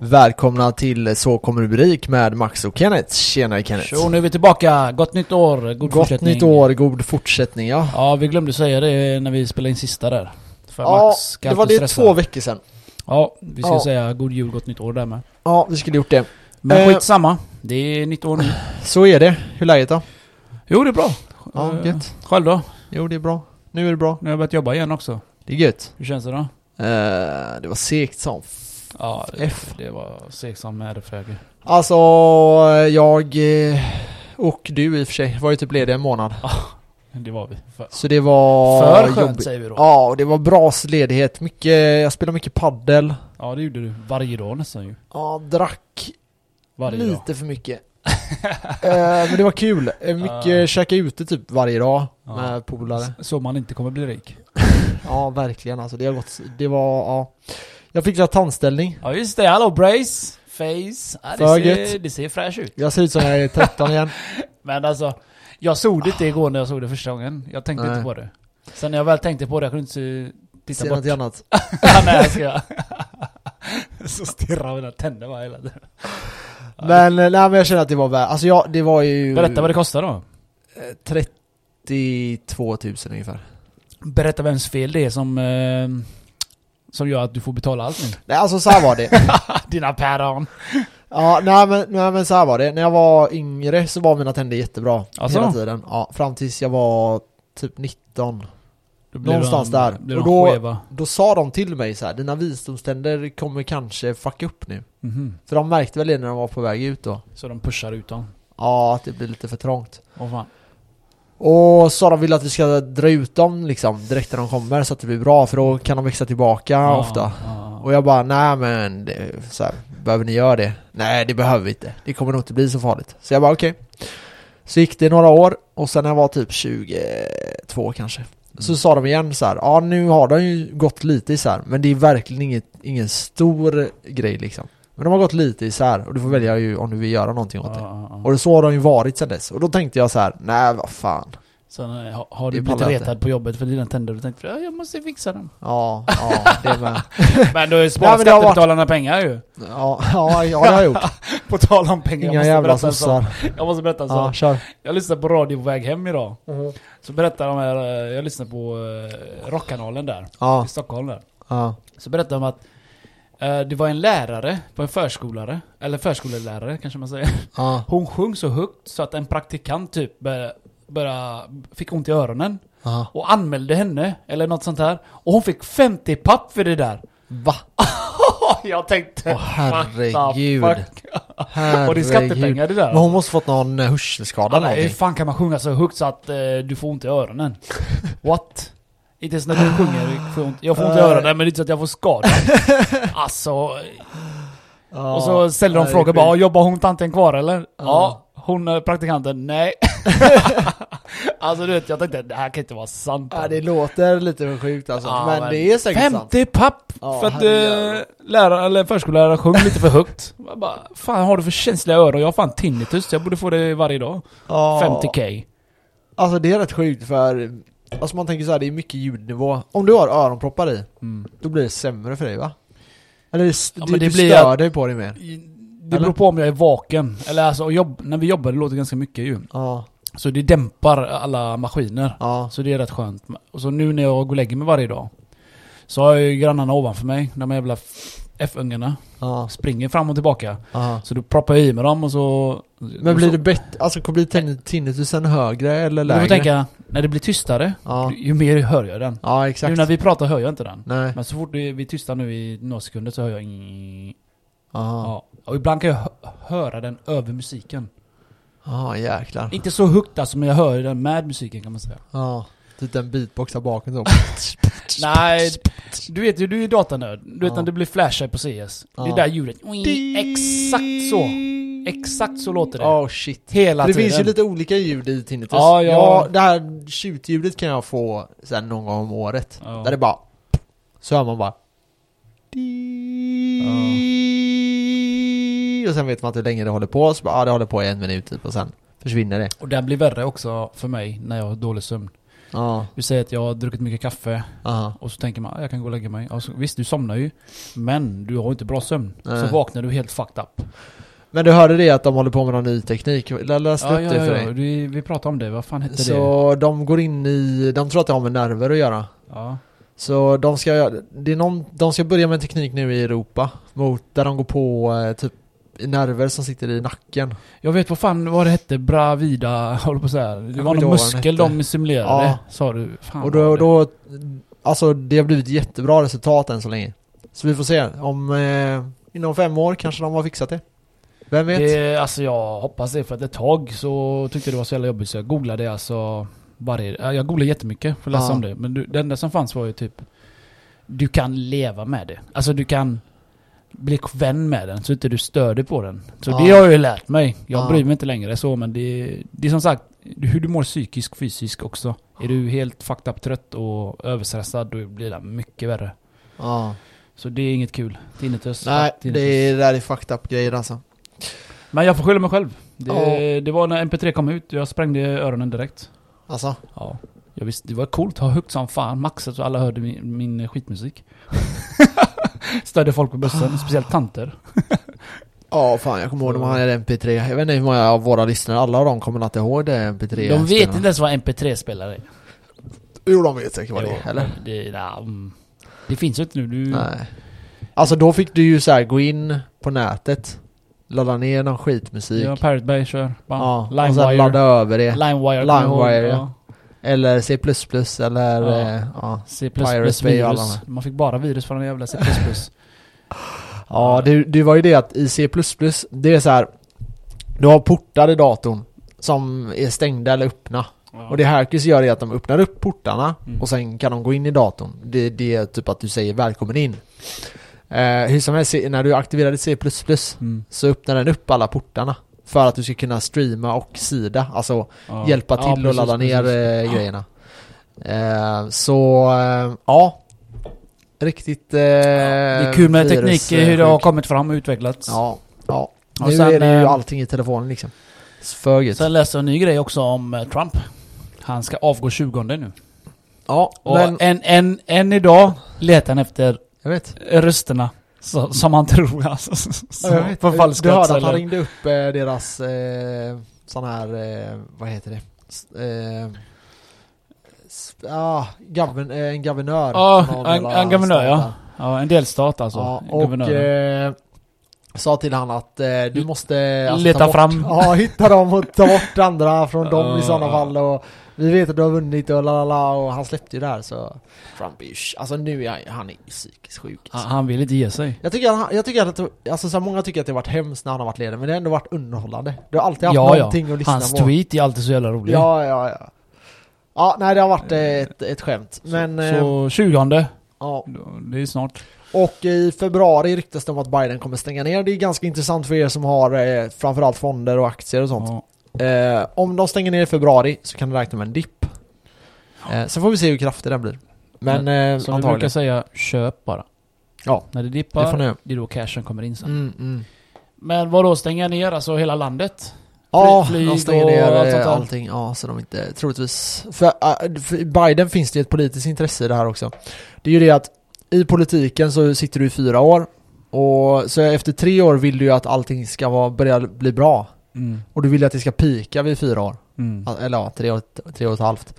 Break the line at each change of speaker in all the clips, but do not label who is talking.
Välkomna till Så kommer rubrik med Max och Kenneth. Tjena Kenneth!
Så nu är vi tillbaka, gott nytt år, god
Gott
fortsättning.
nytt år, god fortsättning ja.
Ja, vi glömde säga det när vi spelade in sista där. För
Ja,
Max
det var det
stressa.
två veckor sedan.
Ja, vi ska
Ja.
säga god jul, gott nytt år där med.
Ja, vi skulle gjort det.
Men
Eh.
skitsamma, det är nytt år nu.
Så är det. Hur är läget då?
Jo, det är bra.
Ja,
Eh,
gött.
Själv då?
Jo, det är bra. Nu är det bra.
Nu har jag börjat jobba igen också.
Det är gött.
Hur känns det då?
Eh, det var segt som
Ja, det,
F.
det var med fräger.
Alltså, jag eh, och du i och för sig var ju typ lediga en månad.
Det var vi. För,
Så det var
för skönt
jobbigt.
säger vi då.
Ja, och det var bra ledighet. Mycket, jag spelade mycket paddel.
Ja, det gjorde du. Varje dag nästan ju.
Ja, drack
Varje dag.
lite för mycket. Eh, men det var kul. Eh, Mycket
Ja.
käka ute typ varje dag
Ja.
med polare.
Så man inte kommer bli rik.
Ja, verkligen alltså. Det har gått, det var, ja. Jag fick göra tandställning.
Ja just det, hallå Brace! Face. Ja, det, ser, det ser fräsch ut.
Jag ser ut som jag är 13 igen.
Men alltså, jag såg det inte igår när jag såg det första gången. Jag tänkte
Nej.
inte på det. Sen när jag väl tänkte på det, jag kunde inte titta
Ser
bort.
något annat.
Nej, jag ska... Så stirrar mina tänder bara hela tiden.
Men, eh, nej men jag känner att det var värt, alltså jag, det var ju
Berätta vad det kostar då.
eh, 32 000 ungefär.
Berätta vems fel det är som... Eh, som gör att du får betala allt nu.
Nej alltså så här var det.
Dina päron.
Ja, nej men, nej men så här var det. När jag var yngre så var mina tänder jättebra.
Alltså?
Hela tiden. Ja, fram tills jag var typ 19.
Då blir
Någonstans
de,
där. Och då-
skeva.
Då sa de till mig så här: dina visdomständer kommer kanske fucka upp nu.
Mhm.
För de märkte väl det när de var på väg ut då.
Så de pushar ut dem.
Ja, att det blir lite för trångt.
Åh fan.
Och så de vill att vi ska dra ut dem liksom direkt när de kommer så att det blir bra för då kan de växa tillbaka ofta.
Ja, ja.
Och jag bara, nej men det, så här, behöver ni göra det? Nej det behöver vi inte. Det kommer nog inte bli så farligt. Så jag bara okej. Så gick det några år och sen när jag var typ 22 kanske. Så sa de igen så här, ja nu har de ju gått lite isär men det är verkligen inget, ingen stor grej liksom. Men de har gått lite isär och du får välja ju om du vill göra någonting åt det.
Ja, ja, ja.
Och så har de ju varit sedan dess. Och då tänkte jag så här, nej vad fan.
Sen eh, har, har du blivit retad på jobbet för dina tänder och tänkte ja, jag måste fixa dem.
Ja, ja, det med.
Men du sparat
men det har varit-
skattebetalarna pengar ju.
Ja, ja, ja det har jag gjort.
På tal om pengar,
Inga
jag måste
jävla
berätta
sossar.
Jag måste berätta en
Ja,
sak. Jag lyssnade på radio på väg hem idag. Så berättade de här, eh, jag lyssnade på eh, rockkanalen där,
Ja,
i Stockholm där.
ja,
Så berättade de att det var en lärare på en förskolare, eller förskolelärare kanske man säger.
ja,
Hon sjöng så högt så att en praktikant typ började, började, fick ont i öronen.
ja.
Och anmälde henne, eller något sånt här. Och hon fick 50 papp för det där.
Va?
jag tänkte,
Åh herregud.
fuck?
Herregud.
Och det är skattepengar det där.
Men hon måste fått någon eh, hörselskada eller
Alla, hur
någonting.
fan kan man sjunga så högt så att eh, du får ont i öronen? What? Inte ens när du sjunger, får jag ont, jag får ont i
Nej.
öronen men det är inte så att jag får skada. alltså,
Ja,
och så ställer de
är
bara, jobbar hon tanten kvar eller? Ja.
Ja.
Hon eh, praktikanten, nej. alltså du vet, jag tänkte det här kan inte vara sant.
Ja, det låter lite för sjukt alltså. Men,
men
det är säkert sant.
50 papp! För att
herrejävlar.
eh, lärare, eller förskollärare sjöng lite för högt. Jag bara, fan har du för känsliga öron? Jag har fan tinnitus, jag borde få det varje dag.
Ja.
50k.
Alltså det är rätt sjukt för Alltså man tänker så här, det är mycket ljudnivå. Om du har öronproppar i,
Mm.
då blir det sämre för dig va? Eller det,
Ja, det
du
blir
stör dig på det mer.
Det beror på om jag är vaken. Eller alltså, jobb, när vi jobbar, det låter ganska mycket ju.
Ja,
Så det dämpar alla maskiner.
ja,
Så det är rätt skönt. Och så nu när jag går och lägger mig varje dag. Så har jag ju grannarna ovanför mig, de jävla F-ungarna.
ja,
Springer fram och tillbaka. Så då proppar jag i med dem och så...
Men blir det bättre, alltså kommer bli tin- tinnitusen högre eller
Du
lägre?
får tänka, när det blir tystare,
Ja,
ju mer hör jag den.
ja
Nu
exakt.
när vi pratar hör jag inte den.
Nej.
Men så fort vi är tysta nu i några sekunder så hör jag... ing-
Ja.
Och ibland kan jag hö- höra den över musiken.
Ja, jäklar.
Inte så högt alltså, men jag hör den med musiken kan man säga.
Ja. Typ en beatbox där bakom så.
Nej, du vet ju, du är datanörd. Du vet
Ja.
när det blir flashar på CS. Det
Ja.
är där ljudet... Exakt så! Exakt så låter det.
Oh shit.
Hela
det
tiden.
finns ju lite olika ljud i tinnitus.
Ja, ja.
det här tjutljudet kan jag få sen någon gång om året.
Ja.
Där det bara... Så hör man bara... Och sen vet man inte hur länge det håller på, så bara, ja det håller på i en minut typ och sen försvinner det.
Och den blir värre också för mig när jag har dålig sömn.
Ja.
Vi säger att jag har druckit mycket kaffe
Aha.
och så tänker man "Ah, jag kan gå och lägga mig. Alltså, visst, du somnar ju. Men du har inte bra sömn.
Nej.
Så vaknar du helt fucked up.
Men du hörde det att de håller på med någon ny teknik? Jag läste
Ja,
upp
ja,
det för
ja.
dig.
Vi, vi pratade om det. Vad fan hette det?
Så de går in i, de tror att det har med nerver att göra.
Ja.
Så de ska, det är någon, de ska börja med en teknik nu i Europa mot, där de går på eh, typ nerver som sitter i nacken.
Jag vet vad fan vad det hette. Bravida, håller på att säga. Det var någon muskel de simulerade.
Ja.
Sa du. Fan
och då, då, alltså det har blivit jättebra resultat än så länge. Så vi får se, om, eh, inom fem år kanske de har fixat det. Vem vet?
Det, alltså jag hoppas det för att ett tag så tyckte jag det var så jävla jobbigt så jag googlade alltså varje, ja, jag googlade jättemycket för att läsa
Ja.
om det. Men det enda som fanns var ju typ Du kan leva med det. Alltså du kan bli vän med den så inte du stör dig på den. Så
Ja.
det har jag ju lärt mig. Jag
Ja.
bryr mig inte längre så men det, det är som sagt hur du mår psykiskt fysiskt också. Är du helt fucked up trött och överstressad då blir det mycket värre.
Ja.
Så det är inget kul. Tinnitus.
Nej,
tinnitus.
det är, det där är fucked up grejer alltså.
Men jag får skylla mig själv. Det,
Ja.
det var när MP3 kom ut, jag sprängde öronen direkt.
Alltså.
Ja. Jag visste, det var coolt ha högt som fan, maxat så alla hörde min, min skitmusik. Störde folk på bussen, speciellt tanter.
Ja, fan jag kommer ihåg när man hade MP3. Jag vet inte hur många av våra lyssnare, alla av dem kommer inte ihåg det MP3.
De vet inte ens vad MP3-spelare är.
Jo, de vet säkert vad det är, eller?
Det, ja, mm. det finns ju inte nu. Du,
Nej. Alltså då fick du ju så här gå in på nätet, ladda ner någon skitmusik.
ja, Pirate Bay kör. Bam.
Ja, och sen
Limewire.
ladda över det.
Limewire.
Limewire, ja. Eller C++ eller
Ja.
eh, ja.
C++
Pirate Bay och alla
virus.
de
Man fick bara virus från den jävla C++.
Ja, det, det var ju det att i C++ det är så här. Du har portar i datorn som är stängda eller öppna. Och det hackers gör är att de öppnar upp portarna
Mm.
och sen kan de gå in i datorn. Det, det är typ att du säger välkommen in. Eh, hur som helst, när du aktiverar C++
Mm.
så öppnar den upp alla portarna. För att du ska kunna streama och sida, alltså
Ja.
hjälpa
Ja,
till
precis,
och ladda ner
precis.
eh, grejerna. Eh, så, eh, ja. Riktigt eh,
Det är kul med teknik, hur det har kommit fram och utvecklats.
Ja, ja.
Och
Nu
sen,
är det ju allting i telefonen liksom. För.
Sen läste jag en ny grej också om Trump. Han ska avgå 20 nu.
Ja,
Och
men
än, än, än idag letar han efter rösterna. Så, som han tror alltså. Så,
vet.
på
Du hörde att han ringde upp eh, deras eh, sån här, eh, vad heter det? Eh, ah, govern, eh, en guvernör.
Ja,
från
en, en guvernör ja. Ja, en delstat alltså.
ja
En
och eh, sa till han att eh, du måste alltså,
Leta
ta bort,
fram.
Ja, hitta dem och ta bort andra från dem i
Ja,
sådana
ja.
fall och vi vet att du har vunnit och lalala och han släppte ju det här så Trump är ju, alltså nu är han, han är ju psykiskt sjuk
Han,
alltså.
han vill inte ge sig.
Jag tycker, att- jag tycker att, alltså så här, många tycker att det har varit hemskt när han har varit ledare men det har ändå varit underhållande. Du har alltid haft
Ja, ja.
någonting att lyssna
Hans
på.
tweet är alltid så jävla rolig.
Ja, ja, ja. Ja, nej det har varit eh, ett, ett skämt. Men, eh,
Så 20
ja.
det är snart.
Och i februari ryktas det om att Biden kommer stänga ner. Det är ganska intressant för er som har eh, framförallt fonder och aktier och sånt.
Ja.
Eh, om de stänger ner i februari så kan du räkna med en dipp. Eh, sen får vi se hur kraftig den blir. Men eh,
Som vi brukar
antagligen.
säga, köp bara.
Ja,
När det
det
dippar,
får ni
det är då cashen kommer in sen.
Mm, mm.
Men vad då stänga ner alltså hela landet?
Ja,
flyg
de stänger
och
ner
allt
eh,
sånt där.
allting. Ja, så de inte, troligtvis. För, äh, för Biden finns det ett politiskt intresse i det här också. Det är ju det att i politiken så sitter du i fyra år. Och så efter tre år vill du ju att allting ska vara, börja bli bra.
Mm.
Och du vill att det ska pika vid fyra år.
Mm.
Eller ja, tre, år, tre och ett halvt.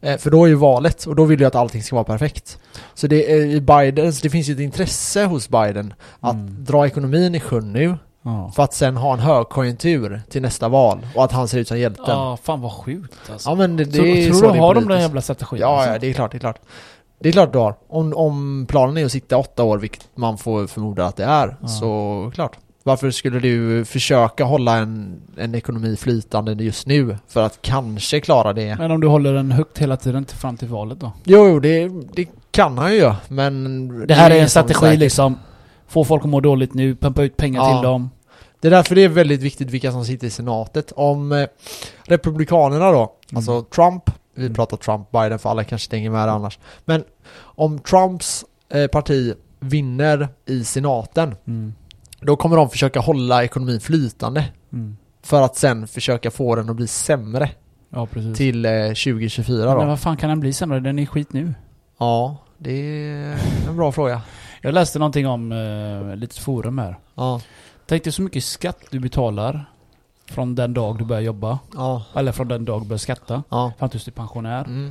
Eh, För då är ju valet och då vill du att allting ska vara perfekt. Så det är i Biden, så det finns ju ett intresse hos Biden att
Mm.
dra ekonomin i sjön nu
Ja.
för att sen ha en högkonjunktur till nästa val och att han ser ut som hjälten.
Ja, fan vad sjukt alltså.
Ja men det, det
Så,
är
tror
så
du har de den jävla strategin?
Ja,
alltså?
ja, det är klart, det är klart. Det är klart du har. Om, om planen är att sitta åtta år, vilket man får förmoda att det är,
Ja.
så klart. Varför skulle du försöka hålla en, en ekonomi flytande just nu för att kanske klara det?
Men om du håller den högt hela tiden till, fram till valet då?
Jo, jo, det, det kan han ju göra, men...
Det här är en strategi
säkert.
liksom. Få folk att må dåligt nu, pumpa ut pengar
Ja.
till dem.
Det är därför det är väldigt viktigt vilka som sitter i senatet. Om eh, Republikanerna då, alltså Trump, vi
Mm.
pratar Trump, Biden för alla kanske stänger med det annars. Men om Trumps eh, parti vinner i senaten,
Mm.
Då kommer de försöka hålla ekonomin flytande.
Mm.
För att sen försöka få den att bli sämre.
Ja, precis.
till eh, 2024
Men
då.
vad fan kan den bli sämre? Den är skit nu.
Ja, det är en bra fråga.
Jag läste någonting om eh, lite forum här.
Ja,
Tänk dig så mycket skatt du betalar från den dag du börjar jobba.
ja,
Eller från den dag du börjar skatta.
ja.
Fram tills du är pensionär.
Mm.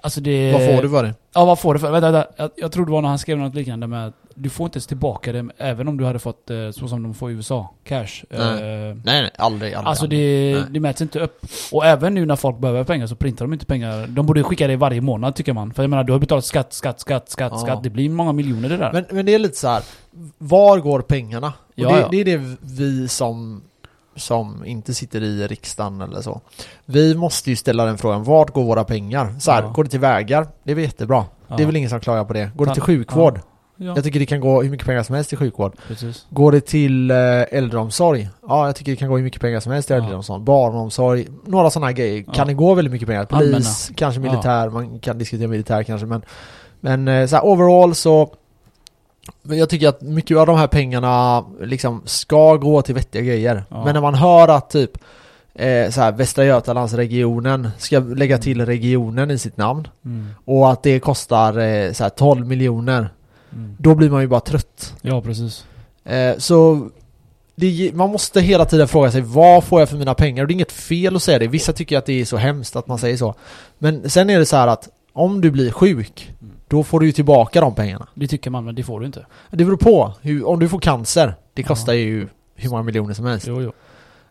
Alltså det...
Vad får du för det?
Ja, vad får du för... Vänta, vänta. Jag, jag tror det var när han skrev något liknande med att du får inte ens tillbaka det även om du hade fått eh, så som de får i USA. Cash.
Nej.
Eh,
Nej, nej, aldrig, aldrig.
Alltså
aldrig.
det,
Nej.
det mäts inte upp. Och även nu när folk behöver pengar så printar de inte pengar. De borde skicka det varje månad tycker man. För jag menar, du har betalat skatt, skatt, skatt, skatt,
Ja.
skatt. Det blir många miljoner det där.
Men, men det är lite så här. var går pengarna? Och
Ja,
det,
ja.
det är det vi som, som inte sitter i riksdagen eller så. Vi måste ju ställa den frågan, vart går våra pengar? Så här,
Ja.
går det till vägar? Det är väl jättebra.
Ja.
Det är väl ingen som klagar på det. Går det
Ta-
till sjukvård?
Ja,
Jag tycker det kan gå hur mycket pengar som helst till sjukvård.
precis.
Går det till eh, äldreomsorg? Ja, jag tycker det kan gå hur mycket pengar som helst till
Ja.
äldreomsorg. Barnomsorg, några sådana grejer.
Ja.
Kan det gå väldigt mycket pengar?
Allmänna.
Polis, kanske
Ja.
militär, man kan diskutera militär kanske men Men eh, så här, overall så jag tycker att mycket av de här pengarna liksom ska gå till vettiga grejer.
Ja.
Men när man hör att typ eh, så här, Västra Götalandsregionen ska lägga till regionen i sitt namn
Mm.
och att det kostar eh, så här, 12 miljoner
Mm.
då blir man ju bara trött.
Ja, precis.
Eh, så det, man måste hela tiden fråga sig vad får jag för mina pengar? Och det är inget fel att säga det. Vissa tycker att det är så hemskt att man säger så. Men sen är det så här att om du blir sjuk,
Mm.
då får du ju tillbaka de pengarna.
Det tycker man, men det får du inte.
Det beror på. Hur, om du får cancer, det
Ja.
kostar ju hur många miljoner som helst.
Jo, jo.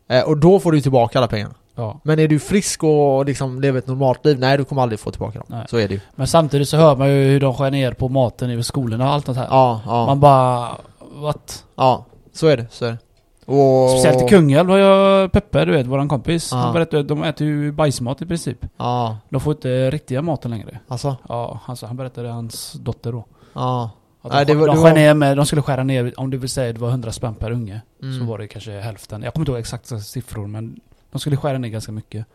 Eh, och då får du tillbaka alla pengarna.
Ja.
Men är du frisk och liksom lever ett normalt liv, nej du kommer aldrig få tillbaka dem.
Nej.
Så är det ju.
Men samtidigt så hör man ju hur de skär ner på maten i skolorna och allt sånt här.
Ja, ja,
Man bara... What?
ja. Så är det, så är det. Och...
Speciellt i Kungälv har jag Peppe, du vet, våran kompis.
Ja.
Han berättade att de äter ju bajsmat i princip.
Ja,
De får inte riktiga maten längre.
alltså.
Ja, alltså, han berättade hans dotter då.
Ja.
Att
Nej,
de,
det var-
de,
det
skär
var-
ner med, de skulle skära ner, om det vill säga det var 100 spänn per unge.
Mm.
Så var det kanske hälften. Jag kommer inte ihåg exakta siffror men de skulle skära ner ganska mycket.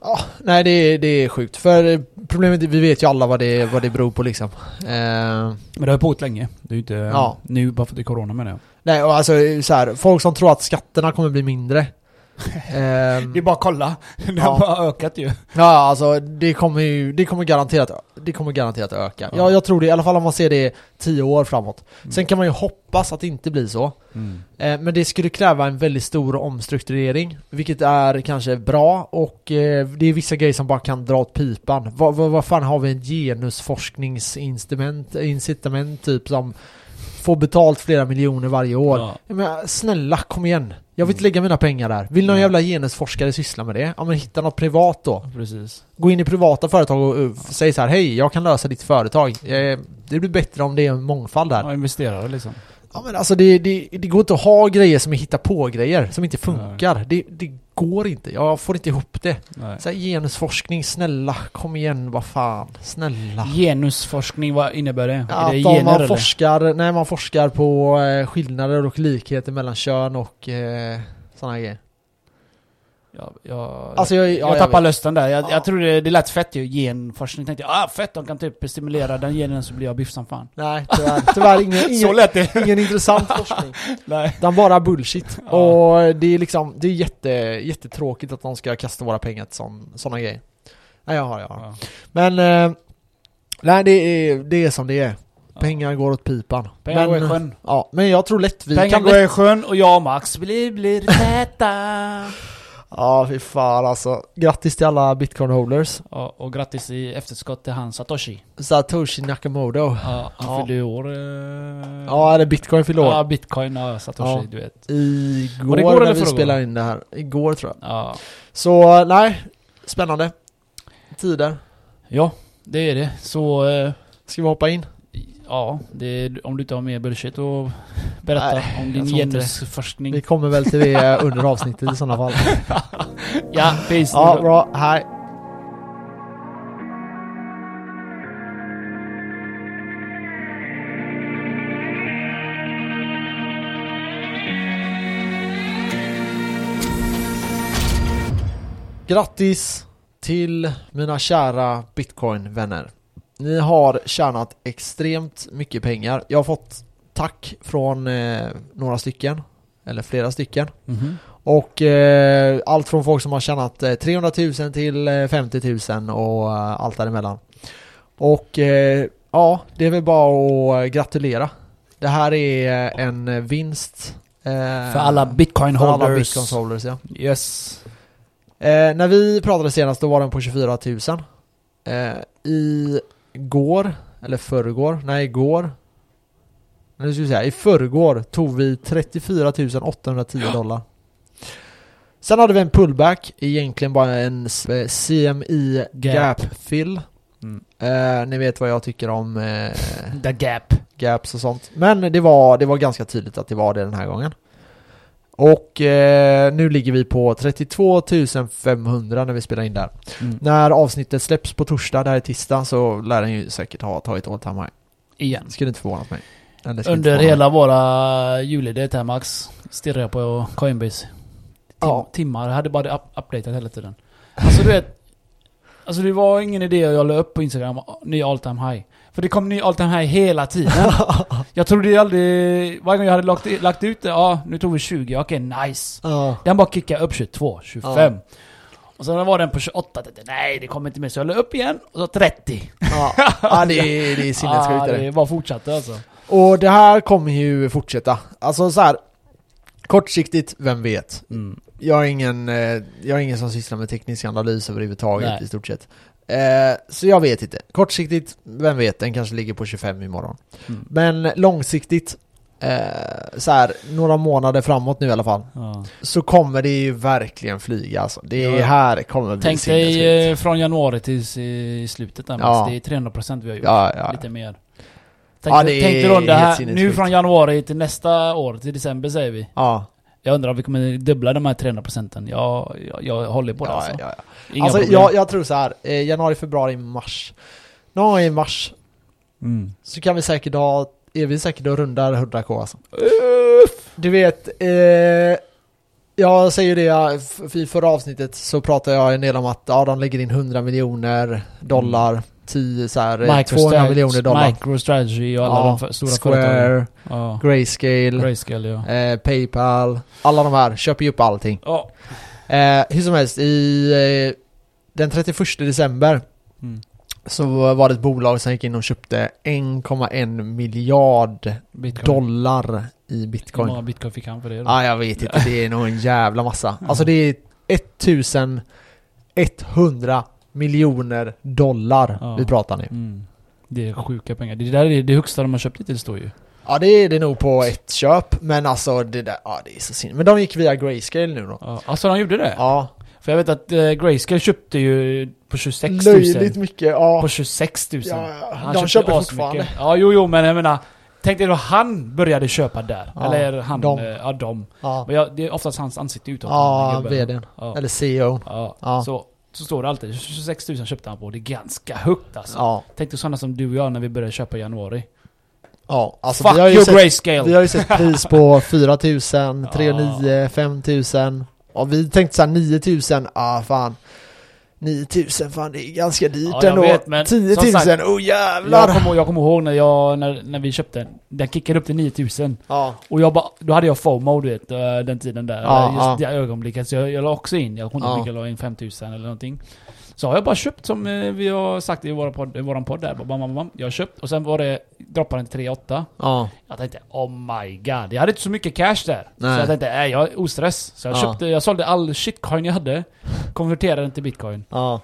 Ja, nej det är, det är sjukt. För eh, problemet, är- vi vet ju alla vad det, vad det beror på liksom. Eh,
Men det har ju pågått länge. Det är ju inte
Ja.
nu bara för att det är corona menar jag.
nej, och alltså så här, folk som tror att skatterna kommer bli mindre. Ehm,
Det är bara att kolla. Det
Ja.
har bara ökat ju.
ja, alltså det kommer ju, det kommer garanterat, det kommer garanterat öka.
Ja.
Ja. jag tror det, i alla fall om man ser det tio år framåt.
Mm.
Sen kan man ju hoppas att det inte blir så.
Mm.
Eh, men det skulle kräva en väldigt stor omstrukturering, vilket är kanske bra och eh, det är vissa grejer som bara kan dra åt pipan. Vad, vad, vad fan har vi en genusforskningsincitament, incitament typ som får betalt flera miljoner varje år?
Ja.
Jag menar, snälla kom igen. Jag vill inte
Mm.
lägga mina pengar där. Vill någon
Ja.
jävla genusforskare syssla med det? Ja men hitta något privat då.
Precis.
Gå in i privata företag och uh, säg så här: hej jag kan lösa ditt företag. Eh, det blir bättre om det är en mångfald där.
Ja, investerare liksom.
Ja men alltså det, det, det går inte att ha grejer som är hitta på grejer som inte funkar. Det, det går inte. Jag får inte ihop det.
Nej.
Så här, genusforskning, snälla, kom igen, vad fan, snälla.
Genusforskning, vad innebär det? Det
att om
gener
man
eller?
forskar, nej man forskar på eh, skillnader och likheter mellan kön och eh, sådana grejer.
Ja, jag,
Alltså jag, ja,
jag
jag
tappar lusten där. Jag,
Ja.
jag tror det, det lät fett ju. Genforskning. Tänkte jag, ah fett, de kan typ stimulera den genen så blir jag biff som fan.
Nej tyvärr, tyvärr ingen,
Så
ingen,
lät det.
ingen intressant forskning.
Nej.
Den bara bullshit.
Ja.
Och det är liksom, det är jätte, jättetråkigt att de ska kasta våra pengar till sådana grejer. Nej jag har, jag har.
Ja.
Men, eh, nej det är, det är som det är. Pengar går åt pipan.
Pengar
men,
går i sjön.
Ja, men jag tror lätt vi
Pengar
kan
går
lätt...
i sjön och jag och Max blir, blir täta.
Ja, fy fan alltså. Grattis till alla bitcoin holders.
ja, och grattis i efterskott till han Satoshi.
Satoshi Nakamoto.
Ja, han
Ja.
fyllde år. Eh...
Ja, är det bitcoin fyller år?
Ja, bitcoin och Satoshi,
Ja.
du vet.
Igår,
det igår
när
eller
vi spelade in det här. Igår tror jag.
Ja.
Så, nej. Spännande. Tider.
ja, det är det. Så, eh,
Ska vi hoppa in?
Ja, är, om du inte har mer bullshit att berätta
Nej,
om din genusforskning.
Vi kommer väl till det under avsnittet i sådana fall.
Ja, peace.
Ja, bra. Hej. Grattis till mina kära bitcoin-vänner. Ni har tjänat extremt mycket pengar. Jag har fått tack från eh, några stycken, eller flera stycken.
Mhm.
Och eh, allt från folk som har tjänat eh, 300 000 till eh, 50 000 och eh, allt däremellan. Och eh, ja, det är väl bara att gratulera. Det här är eh, en vinst eh,
För alla bitcoin
för alla
holders.
bitcoin holders ja.
Yes.
Eh, när vi pratade senast då var den på 24 000. Eh, I går, eller förrgår, nej igår. Nu ska vi säga, i förrgår tog vi 34 810 dollar. Sen hade vi en pullback, egentligen bara en eh, CMI
Gap.
gap fill.
Mm.
Eh, ni vet vad jag tycker om eh,
The gap.
gaps och sånt. Men det var, det var ganska tydligt att det var det den här gången. Och eh, nu ligger vi på 32 500 när vi spelar in där.
Mm.
När avsnittet släpps på torsdag, det här är tisdag, så lär den ju säkert ha tagit all time high.
Igen.
Skulle inte förvåna mig.
Under hela våra juledet här Max, stirrar jag på Coinbase. Tim
Ja.
Timmar, jag hade bara up updatat hela tiden. Alltså du vet, alltså det var ingen idé jag la upp på Instagram, ny all time high. För det kom ny time high hela tiden. jag trodde aldrig, varje gång jag hade lagt, lagt ut det, ja nu tog vi 20, okej nice.
Ja.
Den bara kickade upp 22, 25. Och sen var den på 28, tänkte, nej det kommer inte med. Så jag la upp igen, och så 30.
Ja. ja, det är, det är sinnessjukt
ah,
det.
bara fortsatte alltså.
Och det här kommer ju fortsätta. Alltså så här. Kortsiktigt, vem vet?
Mm.
Jag är ingen, eh, jag är ingen som sysslar med teknisk analys överhuvudtaget
Nej.
i stort sett. Eh, så jag vet inte. Kortsiktigt, vem vet? Den kanske ligger på 25 imorgon.
Mm.
Men långsiktigt, eh, så här, några månader framåt nu i alla fall,
Ja.
så kommer det ju verkligen flyga alltså. Det
Ja.
här kommer bli
Tänk dig eh, från januari till i slutet där
Ja.
Det är 300% vi har gjort.
Ja.
Lite mer. Tänk,
Ja, det
tänk
är
det här, nu från januari till nästa år, till december säger vi.
Ja,
Jag undrar om vi kommer dubbla de här 300 procenten. Jag, jag, jag håller på det
ja,
alltså.
ja, ja. Alltså jag, jag tror så här. Eh, januari, februari, mars. Någon gång i mars
Mm.
så kan vi säkert ha, är vi säkert och rundar 100k alltså. Du vet, eh, jag säger det i förra avsnittet så pratade jag en del om att ja, de lägger in 100 miljoner dollar, 10 så här, eh, 200
Microstrat-
miljoner dollar.
Microstrategy och alla
Ja,
de stora.
Square,
Ja.
Grayscale,
Grayscale ja.
eh, Paypal, alla de här köper ju upp allting.
Ja.
Eh, hur som helst, i eh, den 31 december
Mm.
så var det ett bolag som gick in och köpte 1,1 miljard
Bitcoin.
dollar i
Hur
bitcoin.
många bitcoin fick han för det då?
Ja, ah, jag vet inte. Det är nog en jävla massa. Alltså det är 1100 miljoner dollar
Ja.
vi pratar nu.
Mm. Det är sjuka pengar. Det där är det högsta de har köpt hittills står ju.
Ja, det är det nog på ett köp. Men alltså det där, ja det är så synd. Men de gick via Grayscale nu då.
Ja. Alltså de gjorde det?
Ja,
För jag vet att eh, Grayscale köpte ju på 26 000.
löjligt mycket. Ja.
På 26 000.
Ja, ja.
Han
De
köpte
köper fortfarande.
Ja, jo, jo, men jag menar. Tänk dig då han började köpa där.
Ja,
Eller han,
de.
eh, ja de.
Ja,
Men jag, det är oftast hans ansikte utåt.
ja vdn.
Ja.
Eller CEO.
Ja. Så, så står det alltid. 26 000 köpte han på. Det är ganska högt alltså.
Ja,
Tänk dig sådana som du och jag när vi började köpa i januari.
ja. Alltså
Fuck
vi har ju
your
sett,
grayscale!
vi har ju sett pris på 4000, 3900, 5000. Och vi tänkte såhär 9000, ah fan. 9000, fan det är ganska dyrt
Ja, jag
ändå.
vet, men
10
som
000,
sagt,
oh
jag,
jävlar!
kommer, jag kommer ihåg när, jag, när, när vi köpte den. Den kickade upp till 9000.
Ja,
Och jag bara, då hade jag FOMO du vet, eh, den tiden där.
Ja,
Just
ja.
det ögonblicket. Så jag, jag la också in, jag kommer inte
Ja.
ihåg, jag la in 5000 eller någonting. Så har jag bara köpt som eh, vi har sagt i våra podd, i våran podd där. Bam, bam, bam. Jag har köpt och sen var det, droppade den till 3,8.
ja,
Jag tänkte oh my god. Jag hade inte så mycket cash där.
Nej.
Så jag tänkte, nej jag är ostress. Så jag
Ja.
köpte, jag sålde all shitcoin jag hade. Konverterade den till bitcoin.
ja.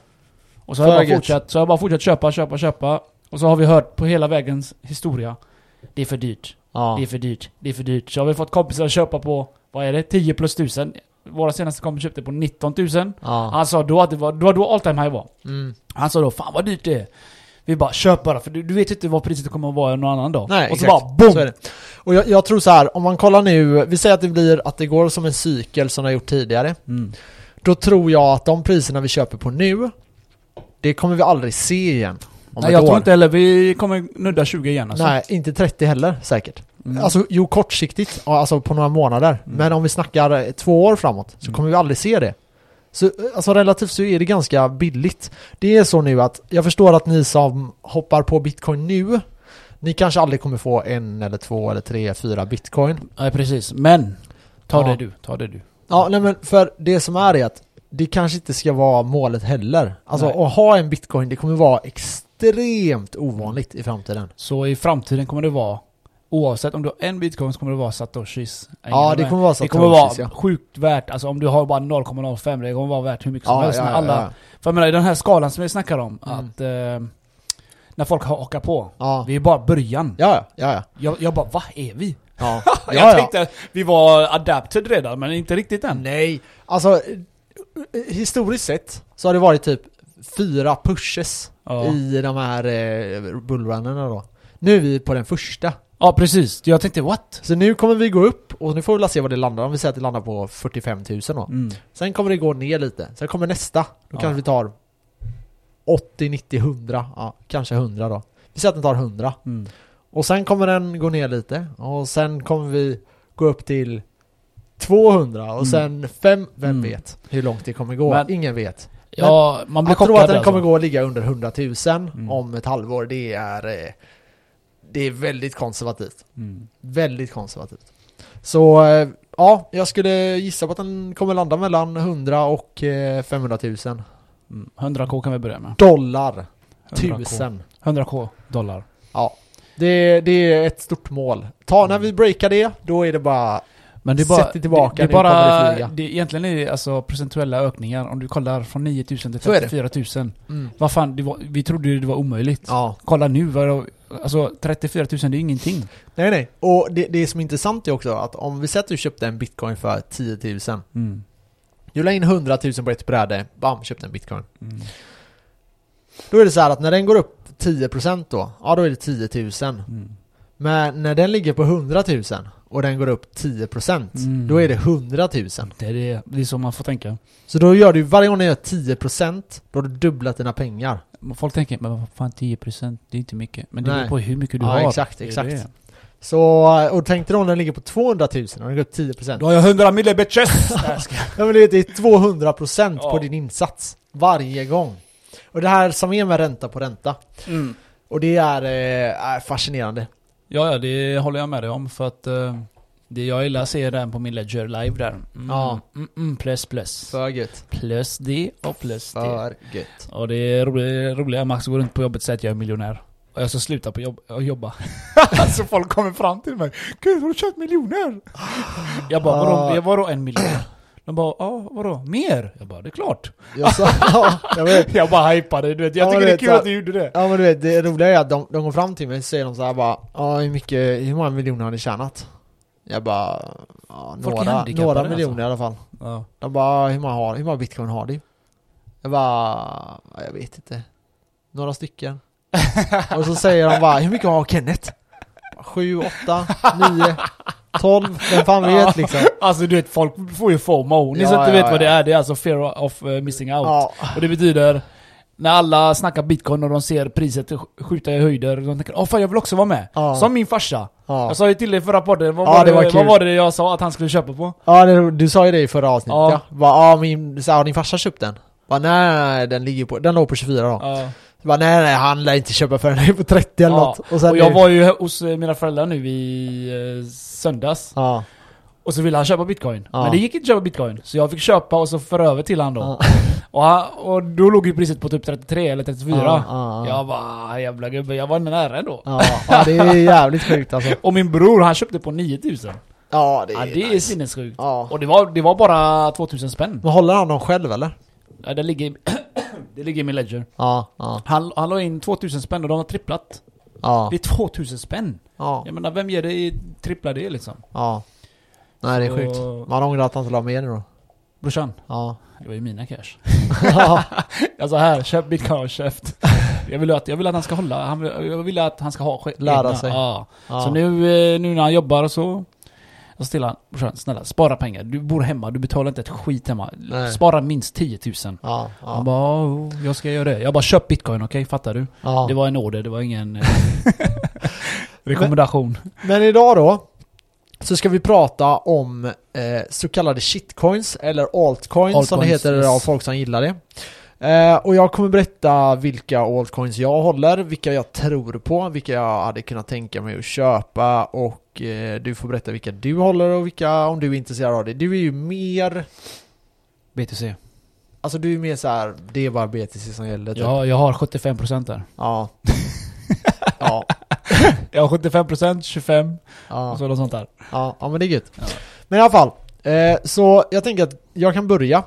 Och så har jag bara fortsatt, så har jag bara fortsatt köpa, köpa, köpa. Och så har vi hört på hela vägens historia. Det är för dyrt.
ja.
Det är för dyrt. Det är för dyrt. Så har vi fått kompisar att köpa på, vad är det? 10 plus 1000. Våra senaste kompis köpte på 19 000.
ja.
Han sa då att det var, det var då all time high var.
Mm.
Han sa då, fan vad dyrt det är. Vi bara, köp bara för du, du vet inte vad priset kommer att vara någon annan dag.
Nej,
och så
exakt.
bara, boom!
Så. Och jag, jag tror så här, om man kollar nu, vi säger att det blir att det går som en cykel som det har gjort tidigare.
Mm.
Då tror jag att de priserna vi köper på nu, det kommer vi aldrig se igen. Om
Nej jag
år.
tror inte heller vi kommer nudda 20 igen alltså.
Nej, inte 30 heller säkert.
Mm.
Alltså jo, kortsiktigt, alltså på några månader.
Mm.
Men om vi snackar eh, två år framåt så
Mm.
kommer vi aldrig se det. Så eh, alltså relativt så är det ganska billigt. Det är så nu att jag förstår att ni som hoppar på bitcoin nu, ni kanske aldrig kommer få en eller två eller tre, fyra bitcoin.
Nej precis, men ta
Ja.
det du, ta det du.
Ja, nej men för det som är är att det kanske inte ska vara målet heller. Alltså
Nej.
att ha en bitcoin, det kommer vara extremt ovanligt i framtiden.
Så i framtiden kommer det vara, oavsett om du har en bitcoin så kommer det vara satoshis.
Ja, det kommer vara så
det kommer vara
ja.
sjukt värt, alltså om du har bara 0,05 det kommer vara värt hur mycket som
Ja,
helst.
ja, ja,
alla,
ja.
För jag menar i den här skalan som vi snackar om,
Mm.
att eh, när folk hakar på,
Ja,
vi är bara början.
ja, ja. ja.
Jag, jag bara, vad är vi?
ja.
jag
ja, ja.
tänkte att vi var adapted redan, men inte riktigt än.
Nej, alltså eh, historiskt sett så har det varit typ fyra pushes
Ja.
i de här eh, bullrunnerna då. Nu är vi på den första.
Ja, precis. Jag tänkte what?
Så nu kommer vi gå upp och nu får vi se vad det landar. Om vi säger att det landar på 45 000 då.
Mm.
Sen kommer det gå ner lite. Sen kommer nästa. Då
Ja.
kanske vi tar 80, 90, 100. Ja, kanske 100 då. Vi säger att den tar 100.
Mm.
Och sen kommer den gå ner lite. Och sen kommer vi gå upp till 200 och
Mm.
sen 5. Vem
Mm.
vet hur långt det kommer gå?
Men-
Ingen vet.
Ja, man blir
Jag tror
chockad
att den
alltså.
kommer gå och ligga under 100 000
Mm.
om ett halvår. Det är, eh, det är väldigt konservativt.
Mm.
Väldigt konservativt. Så eh, ja, jag skulle gissa på att den kommer landa mellan 100 och eh, 500 000
Mm. 100k kan vi börja med.
dollar.
100K.
Tusen.
100k dollar.
Ja. Det, det är ett stort mål. Ta, när vi breakar det, då är det bara...
Men det är bara...
Sätt det tillbaka,
det, det är
det
bara...
flyga.
Det, egentligen är det alltså procentuella ökningar. Om du kollar från 9000 till
Så är det.
34 000.
Mm.
Vad fan, det var, vi trodde ju det var omöjligt.
Ja.
Kolla nu, vad, alltså 34 000 det är ingenting.
Nej, nej. Och det, det som är intressant är också att om vi säger att du köpte en bitcoin för 10 000.
Mm.
Du la in 100 000 på ett bräde, bam, köpte en bitcoin.
Mm.
Då är det så här att när den går upp 10% då, ja då är det 10 000.
Mm.
Men när den ligger på 100 000 och den går upp 10%
Mm.
då är det 100 000.
Det, är det, det är så man får tänka.
Så då gör du, varje gång du gör 10% då har du dubblat dina pengar.
Folk tänker, men vad fan 10% det är inte mycket. Men det beror på hur mycket du
Ja,
har.
exakt, exakt.
det.
Så, och tänk dig då när den ligger på 200 000 och den går upp 10%
Då har jag 100 mille bitches!
Ja men det är- det är 200% på
Ja.
din insats Varje gång Och det här som är med ränta på ränta
mm.
Och det är, eh, är fascinerande
Ja, ja, det håller jag med dig om för att eh, det jag gillar att se den på min Ledger live där. Mm,
Ja.
Mm, mm, plus plus.
För gött
Plus det och plus det.
För gött
Och det är roligt, roliga Max går runt på jobbet och säger att jag är miljonär. Och jag ska sluta på jobb, och jobba. alltså folk kommer fram till mig. Gud, har du tjänat miljoner? Jag bara, vadå,
Ah.
jag vadå en miljon? De bara, ja vadå, mer? Jag bara, det är klart.
jag, sa, ja, jag vet
Jag bara hypade, du vet. Jag
Ja,
tycker det är kul
så-
att du gjorde det.
Ja men du vet, det roliga är att de, de går fram till mig och säger de så här bara Ja hur mycket, hur många miljoner har ni tjänat? Jag bara, ja, några, några
alltså.
miljoner i alla fall
Ja.
De bara, hur många, har, hur många bitcoin har du? Jag bara, ja, jag vet inte Några stycken Och så säger de bara, hur mycket har Kenneth? Sju, åtta, nio, tolv, vem fan vet liksom
Alltså du vet, folk får ju FOMO. Ni
Ja,
som inte
ja,
vet vad det
ja.
är, det är alltså fear of eh, missing out.
Ja,
Och det betyder, när alla snackar bitcoin och de ser priset sk- skjuta i höjder, de tänker åh fan jag vill också vara med.
Ja.
Som min farsa.
ja.
Jag sa ju till dig i förra podden, vad,
Ja,
var
det var
vad var det jag sa att han skulle köpa på?
ja det, du sa ju det i förra avsnittet
Ja.
ja, bara, ja min, så, har din farsa köpt den? Bara, nej, den ligger på, den låg på 24 då
Ja.
Bara, nej nej, han lär inte köpa för den är på 30 eller
Ja,
något Och
Och jag
nu-
var ju hos eh, mina föräldrar nu i eh, söndags.
Ja,
Och så ville han köpa bitcoin.
Ja.
Men det gick inte att köpa bitcoin. Så jag fick köpa och så föra över till han då.
ja,
Och, han, och då låg ju priset på typ 33 eller 34.
ja, ja,
Jag bara, jävla gubbe, jag var nära ändå.
ja, ja, det är jävligt sjukt alltså
Och min bror han köpte på 9000.
Ja, det
Ja,
är
det är
nice.
sinnessjukt.
Ja.
Och det var, det var bara 2000 spänn.
Men håller han dem själv eller?
Ja, det, ligger, det ligger i min ledger.
Ja, ja,
Han, han la in 2000 spänn och de har tripplat.
ja,
Det är 2000 spänn.
Ja,
Jag menar, vem ger dig trippla det liksom?
ja. Nej det är
Så-
sjukt. Man ångrar att han inte la mer nu då.
Brorsan,
Ja.
det var ju mina cash. sa här, köp bitcoin och käft. Jag vill att, jag vill att han ska hålla, han, vill- jag vill att han ska ha sk-
Lära sig.
Ja.
ja.
Så nu, eh, nu när han jobbar och så jag till han, brorsan snälla spara pengar. Du bor hemma, du betalar inte ett skit hemma.
Nej.
Spara minst 10 000.
Ja,
Han
ja,
bara, oh, jag ska göra det. Jag bara, köp bitcoin, okej? Fattar du?
ja.
Det var en order, det var ingen rekommendation.
Men idag då så ska vi prata om eh, så kallade shitcoins eller altcoins, som det
Altcoins,
heter
yes.
av folk som gillar det. Eh, och jag kommer berätta vilka altcoins jag håller, vilka jag tror på, vilka jag hade kunnat tänka mig att köpa och eh, du får berätta vilka du håller och vilka, om du är intresserad av det. Du är ju mer,
BTC.
alltså du är mer så här, det är bara BTC som gäller typ.
Ja, jag har 75% där.
Ja. ja.
Har 75%, 25%
Ja.
och så något sånt där.
Ja, ja men det är gött.
Ja.
Men i alla fall, eh, så jag tänker att jag kan börja.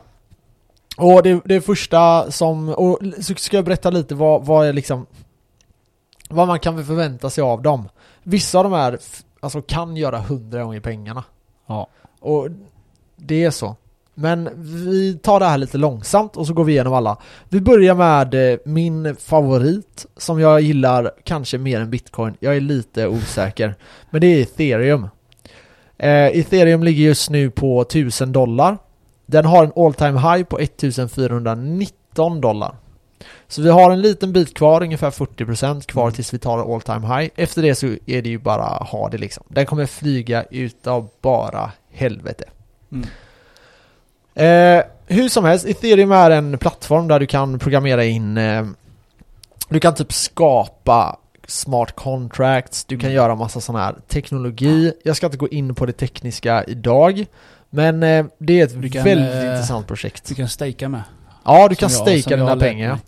Och det, det första som, och så ska jag berätta lite vad, vad är liksom Vad man kan förvänta sig av dem. Vissa av de här, alltså kan göra hundra gånger pengarna.
Ja.
Och det är så. Men vi tar det här lite långsamt och så går vi igenom alla. Vi börjar med eh, min favorit som jag gillar kanske mer än bitcoin. Jag är lite osäker. Men det är ethereum. Eh, ethereum ligger just nu på 1000 dollar. Den har en all time high på 1419 dollar. Så vi har en liten bit kvar, ungefär 40% kvar tills vi tar all time high. Efter det så är det ju bara att ha det liksom. Den kommer flyga utav bara helvete.
Mm.
Eh, hur som helst, ethereum är en plattform där du kan programmera in eh, Du kan typ skapa smart contracts, du kan
Mm.
göra massa sån här teknologi Jag ska inte gå in på det tekniska idag Men eh, det är ett
kan,
väldigt
eh,
intressant projekt
Du kan staka med.
Ja, du kan
som jag
dina pengar.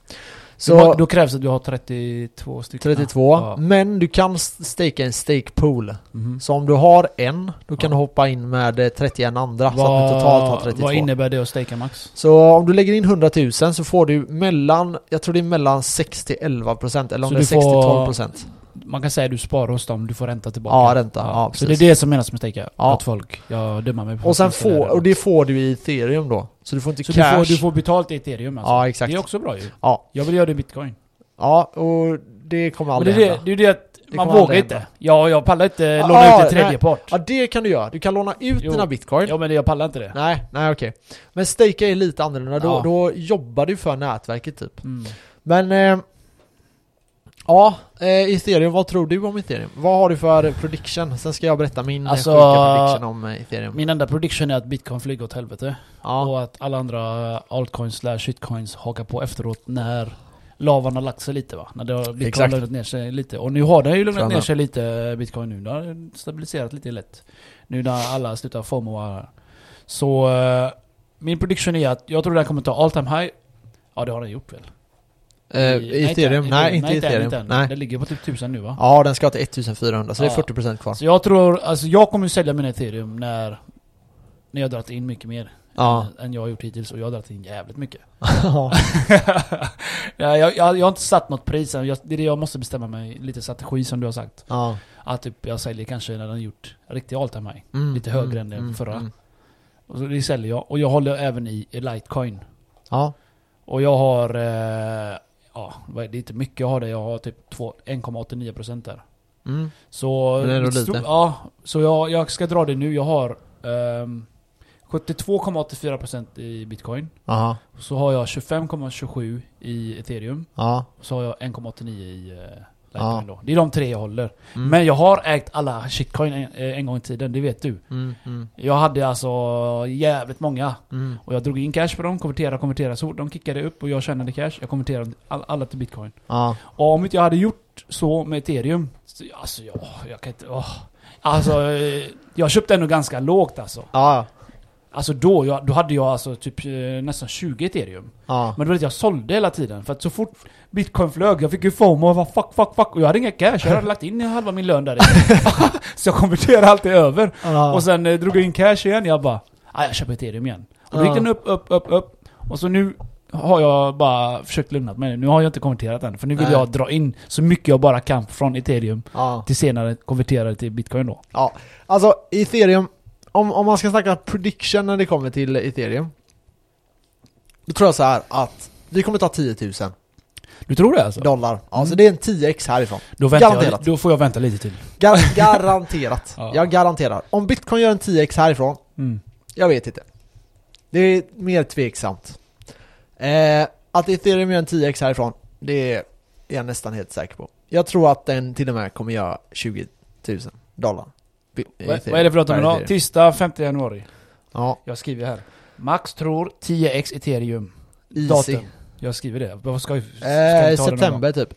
Så
då, då krävs att du har 32 stycken.
32,
Ja.
men du kan s- staka en stake pool
Mhm.
Så om du har en, då kan
Ja.
du hoppa in med eh, 31 andra så att du totalt har 32
vad innebär det att staka max?
Så om du lägger in 100 000 så får du mellan, jag tror det är mellan 6 till 11 procent eller om
Så
det är
du
6 till
får-
12 procent.
Man kan säga att du sparar hos dem, du får ränta tillbaka.
Ja, ränta. Ja,
så det är det som menas med staka.
Ja.
Att folk, jag dömer mig på
Och sen får, och det får du i ethereum då. Så du får inte
Så du
cash.
får, du får betalt i ethereum alltså?
Ja, exakt.
Det är också bra ju.
Ja,
Jag vill göra det i bitcoin.
ja, och det kommer aldrig
det är det,
hända.
det är det att
Det
man vågar inte. Ja, jag pallar inte
Ja,
låna ut till tredje part.
Ja, det kan du göra. Du kan låna ut
Jo.
dina bitcoin.
Ja men jag pallar inte det.
Nej, nej okej. Men stake är lite annorlunda. Då,
Ja.
då jobbar du för nätverket typ.
Mm.
Men eh, Ja, eh, ethereum, vad tror du om ethereum? Vad har du för prediction? Sen ska jag berätta min eh,
Alltså,
sjuka prediction om eh, ethereum.
Min enda prediction är att bitcoin flyger åt helvete.
Ja,
Och att alla andra altcoins slash shitcoins hakar på efteråt när lavan har lagt sig lite va? När det har bitcoin
Exakt.
lugnat ner sig lite. Och nu har den ju lugnat ner sig lite, bitcoin nu. Det har stabiliserat lite lätt. Nu när alla slutar FOMO här. Så eh, min prediction är att jag tror den kommer ta all time high. Ja det har den gjort väl?
Eh,
I-
ethereum? Nej, inte
än,
ethereum.
inte.
Nej.
Den ligger på typ 1000 nu va?
Ja, den ska till 1400, så det är
Ja.
40% kvar.
Så jag tror, alltså jag kommer sälja mina ethereum när, när jag har dragit in mycket mer.
Ja.
Än, än jag har gjort hittills och jag har dragit in jävligt mycket.
Ja.
ja, jag, jag, jag har inte satt något pris än. Jag, det är det jag måste bestämma mig. Lite strategi som du har sagt.
ja.
Att typ jag säljer kanske när den har gjort riktig all time high.
Mm,
Lite högre än den förra. Och så det säljer jag. Och jag håller även i Litecoin.
Ja.
Och jag har... Eh, ja, det är inte mycket jag har det. Jag har typ två- 1,89% där.
Mm.
Så...
Men det är ändå lite.
Ja, så jag, jag ska dra det nu. Jag har ehm, 72,84% i bitcoin.
Aha.
Så har jag 25,27 i ethereum. Och så har jag 1,89 i uh,
Ja.
Litecoin då. Det är de tre jag håller.
Mm.
Men jag har ägt alla shitcoin en, eh, en gång i tiden, det vet du.
Mm, mm,
Jag hade alltså jävligt många.
mm.
Och jag drog in cash på dem, konverterade, konverterade. Så de kickade upp och jag tjänade cash, jag konverterade all, alla till bitcoin.
Ja.
Och om inte jag hade gjort så med ethereum, så, alltså jag, jag kan inte... åh. Alltså, eh, jag köpte ändå ganska lågt alltså.
Ja.
Alltså då, jag, då hade jag alltså typ eh, nästan 20 ethereum.
Ja.
Men du vet jag sålde hela tiden för att så fort bitcoin flög, jag fick ju FOMO och jag var fuck, fuck, fuck och jag hade inga cash. Jag hade lagt in halva min lön där i. Så jag konverterade alltid över.
Ja.
Och sen eh, drog jag in cash igen, jag bara ah, jag köper ethereum igen. Och då gick den upp, upp, upp, upp. Och så nu har jag bara försökt lugna mig. Nu har jag inte konverterat än. För nu vill
Nej.
jag dra in så mycket jag bara kan från ethereum
Ja.
till senare konvertera det till bitcoin då.
ja. Alltså, ethereum, om, om man ska snacka prediction när det kommer till ethereum. Då tror jag så här att vi kommer ta 10 000
Du tror det alltså?
dollar. Alltså
Mm.
det är en 10x härifrån.
Då, väntar jag,
Garanterat.
då får jag vänta lite till.
Gar garanterat.
Ja.
Jag garanterar. Om bitcoin gör en 10x härifrån,
Mm.
jag vet inte. Det är mer tveksamt. Eh, att ethereum gör en 10x härifrån, det är jag nästan helt säker på. Jag tror att den till och med kommer göra 20 000 dollar.
Vad,
Ethereum.
vad är det för datum idag? Tisdag 5 januari.
Ja,
Jag skriver här. Max tror 10x ethereum.
easy.
Datum. Jag skriver det. Vad ska, ska
Eh, september typ.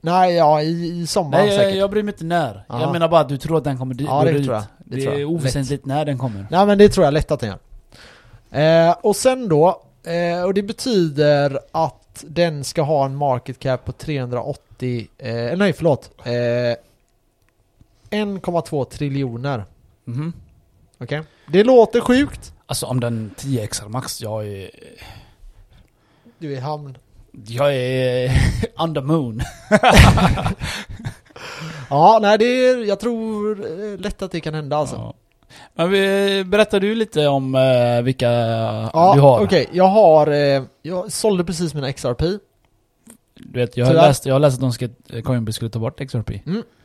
Nej, ja i, i sommar
Nej,
säkert.
jag bryr mig inte när.
Ja.
Jag menar bara att du tror att den kommer.
Ja, det tror jag. Det
Det,
tror
är
jag.
oväsentligt när den kommer.
Nej men det tror jag lätt att den gör. Eh, och sen då, eh, och det betyder att den ska ha en market cap på 380, eh, nej förlåt, eh, 1,2 triljoner.
Mhm.
Okej? Det låter sjukt.
Alltså om den 10x max, jag är...
Du är i hamn.
Jag är on the moon.
Ja, nej det är, jag tror eh, lätt att det kan hända alltså.
Ja. Men vi, berättar du lite om eh, vilka
Ja,
du har?
okej. Jag har, eh, jag sålde precis mina XRP.
Du vet, jag har,
Tyvärr.
läst, jag har läst att de ska, Coinbase skulle ta bort XRP.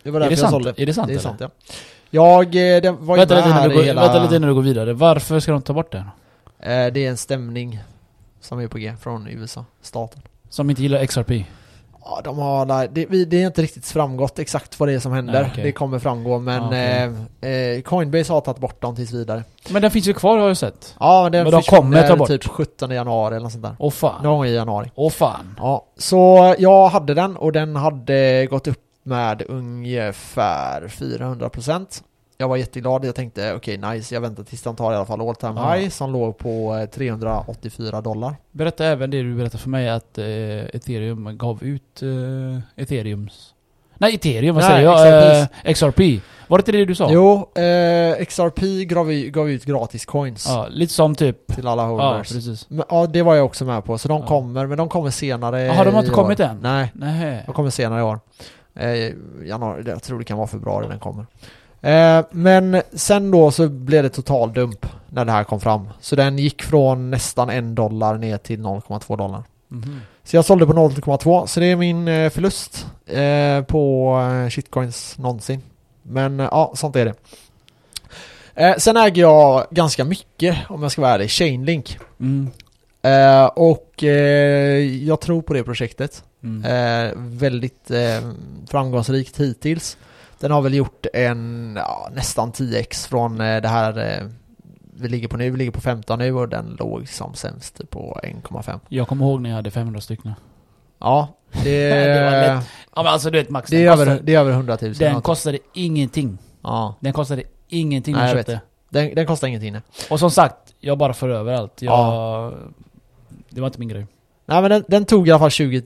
Det var
Är
därför
det
jag
sant?
sålde.
Är det sant
Det är sant ja. Jag, eh, det var
Vänta
med
lite,
här
innan du
i
går,
hela...
vänta lite innan du går vidare. Varför ska de ta bort det?
Eh, det är en stämning som är på G från USA, staten.
Som inte gillar XRP?
Ja, de har, nej, det, det är inte riktigt framgått exakt vad det är som händer.
Nej, okej.
Det kommer framgå, men
okej.
eh, eh, Coinbase har tagit bort dem tills vidare.
Men den finns ju kvar har jag sett.
Ja, men den
Men de kommer ta bort.
typ 17 januari eller något sånt där.
Åh fan.
Någon gång i januari.
Åh fan.
Ja, så jag hade den och den hade gått upp med ungefär 400%. Jag var jätteglad, jag tänkte okej nice, jag väntar tills de tar i alla fall all time
Ja.
high som låg på eh, 384 dollar.
Berätta även det du berättade för mig att eh, ethereum gav ut eh, ethereums... Nej, ethereum, vad säger jag? Eh, XRP. Var det inte det du sa?
Jo, eh, XRP gav, gav ut gratis coins
Ja, lite som typ...
till alla
Ja,
holders.
precis.
Men, ja, det var jag också med på, så de
Ja.
kommer, men de kommer senare
Jaha, de har inte
i
kommit
år.
än?
Nej,
Nej.
de kommer senare i år. Eh, januari, jag tror det kan vara februari den kommer. Eh, men sen då så blev det total dump när det här kom fram. Så den gick från nästan en dollar ner till 0,2 dollar.
Mhm.
Så jag sålde på 0,2 så det är min eh, förlust eh, på shitcoins någonsin. Men ja, sånt är det. Eh, sen äger jag ganska mycket, om jag ska vara ärlig, Chainlink.
Mm.
Eh, och eh, jag tror på det projektet.
Mm.
Väldigt framgångsrikt hittills. Den har väl gjort en ja, nästan 10x från eh, det här eh, vi ligger på nu. Vi ligger på 15 nu och den låg som sämst på 1,5.
Jag kommer ihåg när jag hade 500 stycken.
Ja, det,
Det var lätt. Ja men alltså du vet Max,
det, är över,
kostade,
det är över 100 000.
den kostade ingenting.
ja,
Den kostade ingenting när
jag
köpte.
den, den kostar ingenting. nej.
Och som sagt, jag bara för över allt. Jag,
Ja.
Det var inte min grej.
Nej men den, den tog i alla fall 20,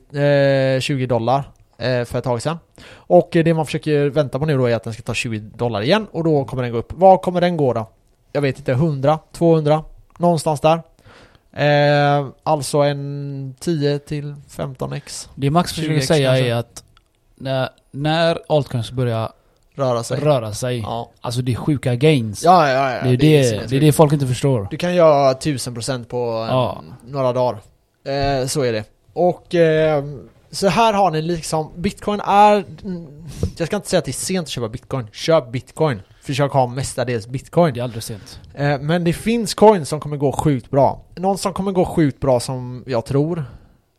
eh, 20 dollar eh, för ett tag sedan. Och eh, det man försöker vänta på nu då är att den ska ta 20 dollar igen och då kommer den gå upp. Vad kommer den gå då? Jag vet inte, 100? 200? Någonstans där. Eh, alltså en 10 till 15x
Det Max
20x
försöker säga
kanske.
är att när, när altcoins börjar
röra sig.
röra sig,
Ja.
alltså det är sjuka gains.
Ja, ja, ja.
det, är det,
sinnessjukt.
det är det folk inte förstår.
Du kan göra 1000% på eh,
Ja.
några dagar. Eh, så är det. Och eh, så här har ni liksom, bitcoin är, jag ska inte säga att det är sent att köpa bitcoin. Köp bitcoin. Försök ha mestadels bitcoin.
Det är aldrig sent.
Eh, men det finns coins som kommer gå sjukt bra. Någon som kommer gå sjukt bra som jag tror.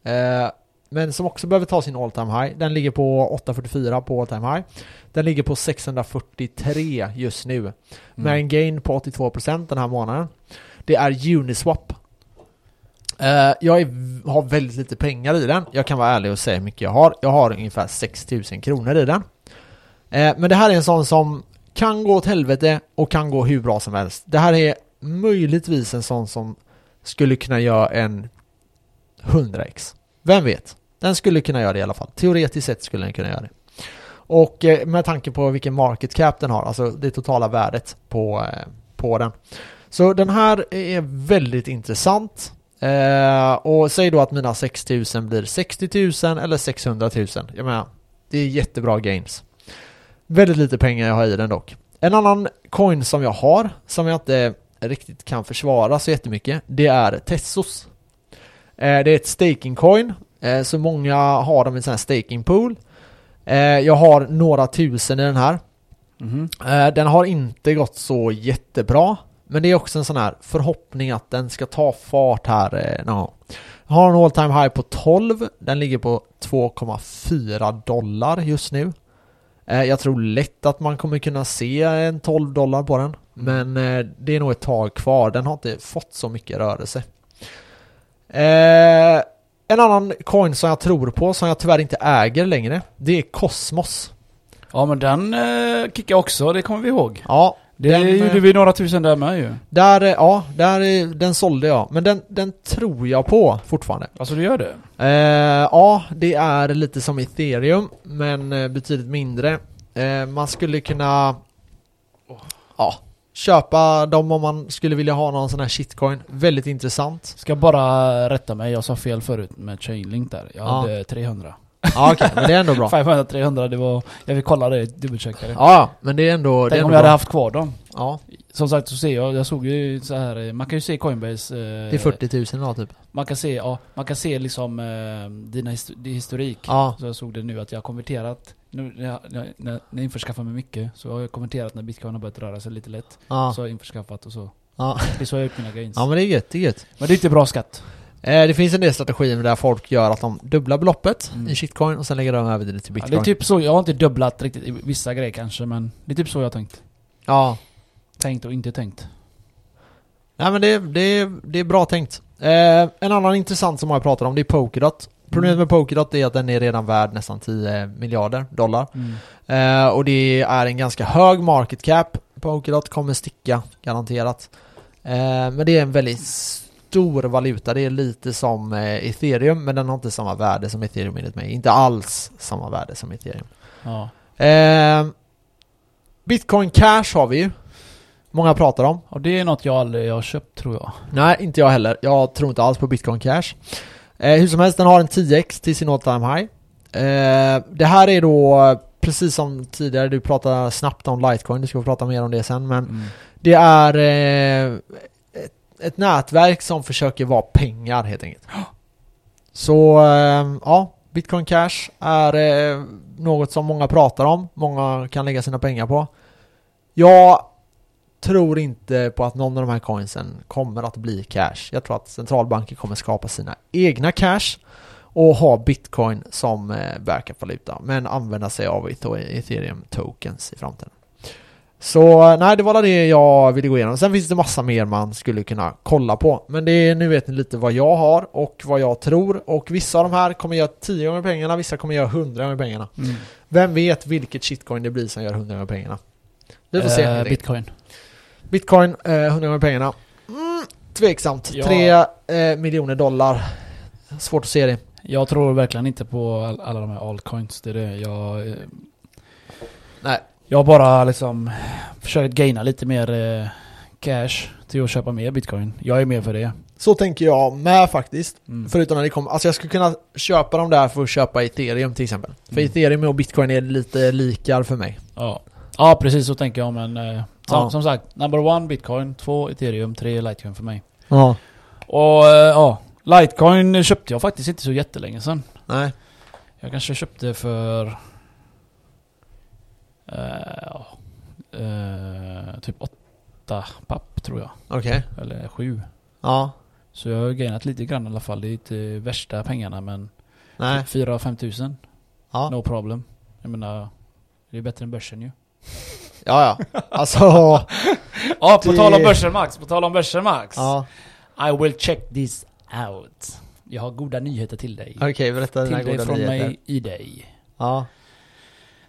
Eh, men som också behöver ta sin all time high. Den ligger på 844 på all time high. Den ligger på 643 just nu.
Mm.
Med en gain på 82% den här månaden. Det är Uniswap. Eh, jag är, har väldigt lite pengar i den. Jag kan vara ärlig och säga hur mycket jag har. Jag har ungefär 6000 kronor i den. Eh, men det här är en sån som kan gå åt helvete och kan gå hur bra som helst. Det här är möjligtvis en sån som skulle kunna göra en 100x. Vem vet? Den skulle kunna göra det i alla fall. Teoretiskt sett skulle den kunna göra det. Och eh, med tanke på vilken market cap den har, alltså det totala värdet på, på den. Så den här är väldigt intressant. Eh, och säg då att mina 6000 blir 60 000 eller 600 000. Jag menar, det är jättebra gains. Väldigt lite pengar jag har i den dock. En annan coin som jag har, som jag inte riktigt kan försvara så jättemycket, det är Tessos. Eh, det är ett staking coin, eh, så många har dem i en sån här staking pool. Eh, jag har några tusen i den här.
Mhm.
Eh, den har inte gått så jättebra. Men det är också en sån här förhoppning att den ska ta fart här eh, någon gång. Jag har en all time high på 12. Den ligger på 2,4 dollar just nu. Eh, jag tror lätt att man kommer kunna se en 12 dollar på den. Men eh, det är nog ett tag kvar. Den har inte fått så mycket rörelse. Eh, En annan coin som jag tror på, som jag tyvärr inte äger längre, det är Cosmos.
Ja men den eh, kickade också, det kommer vi ihåg.
Ja,
Det
Den,
gjorde
eh,
vi några tusen där med ju.
där, eh, ja, där, eh, den sålde jag. Men den, den tror jag på fortfarande.
Alltså du gör det?
Eh, ja, det är lite som ethereum, men betydligt mindre. Eh, man skulle kunna ja, köpa dem om man skulle vilja ha någon sån här shitcoin. Väldigt intressant.
Ska bara rätta mig, jag sa fel förut med Chainlink där. Jag
Ja.
hade 300.
Ja okej, men det är ändå bra.
500, 300, det var... Jag vill kolla det, dubbelchecka det.
Ja, men det är ändå, det är
Tänk
ändå
om jag hade
bra.
haft kvar dem.
Ja,
Som sagt så ser jag, jag såg ju så här, eh, man kan ju se Coinbase... Eh,
det är 40 000 idag typ.
Man kan se, ja, man kan se liksom eh, dina histo- din historik.
Ja,
Så jag såg det nu att jag har konverterat. Nu när jag, när, när när jag införskaffar mig mycket så har jag konverterat när bitcoin har börjat röra sig lite lätt.
ja,
Så har jag införskaffat och så.
ja.
Det är så jag har gjort mina gains.
ja men det är gött, det är gött.
Men det är inte bra skatt.
Eh, det finns en del strategier där folk gör att de dubblar beloppet
Mm.
i shitcoin och sen lägger de över det till
Ja,
bitcoin.
det är typ så, jag har inte dubblat riktigt i vissa grejer kanske men det är typ så jag har tänkt.
Ja,
Tänkt och inte tänkt.
Nej men det, det, det är bra tänkt. Eh, en annan intressant som jag pratar om det är Polkadot. Problemet
Mm.
med Polkadot är att den är redan värd nästan 10 miljarder dollar.
Mm.
Eh, och det är en ganska hög market cap. Polkadot kommer sticka, garanterat. Eh, men det är en väldigt stor valuta. Det är lite som eh, ethereum, men den har inte samma värde som ethereum enligt mig. Inte alls samma värde som ethereum.
Ja.
Eh, Bitcoin Cash har vi ju. Många pratar om.
Och det är något jag aldrig har köpt tror jag.
Nej, inte jag heller. Jag tror inte alls på Bitcoin Cash. Eh, hur som helst, den har en 10x till sin all time high. Eh, det här är då, precis som tidigare, du pratade snabbt om Litecoin, du ska få prata mer om det sen, men
Mm.
det är eh, ett, nätverk som försöker vara pengar helt enkelt. Så, ehm, ja, Bitcoin Cash är eh, något som många pratar om, många kan lägga sina pengar på. Jag tror inte på att någon av de här coinsen kommer att bli cash. Jag tror att centralbanker kommer skapa sina egna cash och ha bitcoin som eh, backup-valuta men använda sig av ethereum tokens i framtiden. Så nej, det var det jag ville gå igenom. Sen finns det massa mer man skulle kunna kolla på. Men det är, nu vet ni lite vad jag har och vad jag tror. Och vissa av de här kommer göra 10 gånger pengarna, vissa kommer göra 100 gånger pengarna.
Mm.
Vem vet vilket shitcoin det blir som gör 100 gånger pengarna? Vi får se. Enkelt.
Bitcoin.
Bitcoin, eh, 100 gånger pengarna. Mm, tveksamt.
Ja.
3 eh, miljoner dollar. Svårt att se det.
Jag tror verkligen inte på all, alla de här altcoins. Det är det jag... Eh,
Nej.
Jag bara liksom försökt gaina lite mer eh, cash till att köpa mer bitcoin. Jag är med för det.
Så tänker jag med faktiskt.
Mm.
Förutom när det kommer, alltså jag skulle kunna köpa dem där för att köpa ethereum till exempel. För
Mm.
ethereum och bitcoin är lite likar för mig.
Ja. ja, precis så tänker jag men... Eh, som,
Ja.
som sagt, number one bitcoin, två ethereum, tre litecoin för mig.
Ja.
Och eh, ja, litecoin köpte jag faktiskt inte så jättelänge sedan.
Nej.
Jag kanske köpte för... Eh, typ åtta papp tror jag.
Okej.
Eller sju.
Ja.
Så jag har gainat lite grann i alla fall. Det är inte värsta pengarna men
Nej.
4-5 tusen.
Ja.
No problem. Jag menar, det är bättre än börsen ju.
Ja, ja. Alltså...
Ja, på
Det-
tal om börsen Max. På tal om börsen Max.
ja.
I will check this out. Jag har goda nyheter till dig.
Okej, berätta dina
till dig
goda
från
nyheter.
mig i dig.
Ja.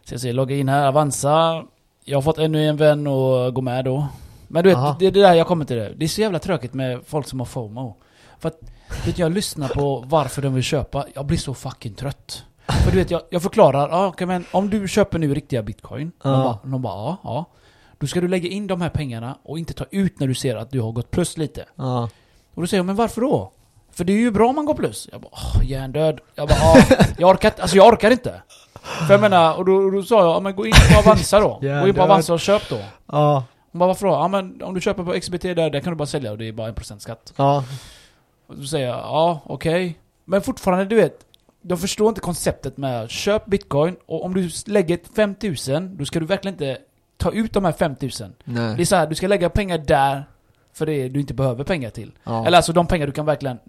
Så jag ser, logga in här, Avanza. Jag har fått ännu en vän att gå med då. Men du vet,
Aha.
det är det där jag kommer till det. Det är så jävla tråkigt med folk som har FOMO. För att, vet jag lyssnar på varför de vill köpa. Jag blir så fucking trött. För du vet, jag, jag förklarar. Ja, okej, men om du köper nu riktiga bitcoin.
Ja.
De, bara, de bara, ja, ja. Då ska du lägga in de här pengarna och inte ta ut när du ser att du har gått plus lite.
Ja.
Och då säger jag, men varför då? För det är ju bra om man går plus. Jag bara, åh, hjärndöd. Jag bara, ja, jag orkar inte. Alltså jag orkar inte. För jag menar, och då, och då sa jag, ja men gå in på Avanza då. Gå in på Avanza och köp då.
Ja.
Hon bara, varför då? Ja men om du köper på XBT där, där kan du bara sälja och det är bara en procent skatt.
Ja.
Och då säger jag, ja okej. Men fortfarande, du vet. Jag förstår inte konceptet med köp bitcoin och om du lägger 5000, då ska du verkligen inte ta ut de här 5000. Det är så här, du ska lägga pengar där för det du inte behöver pengar till.
Ja.
Eller alltså de pengar du kan verkligen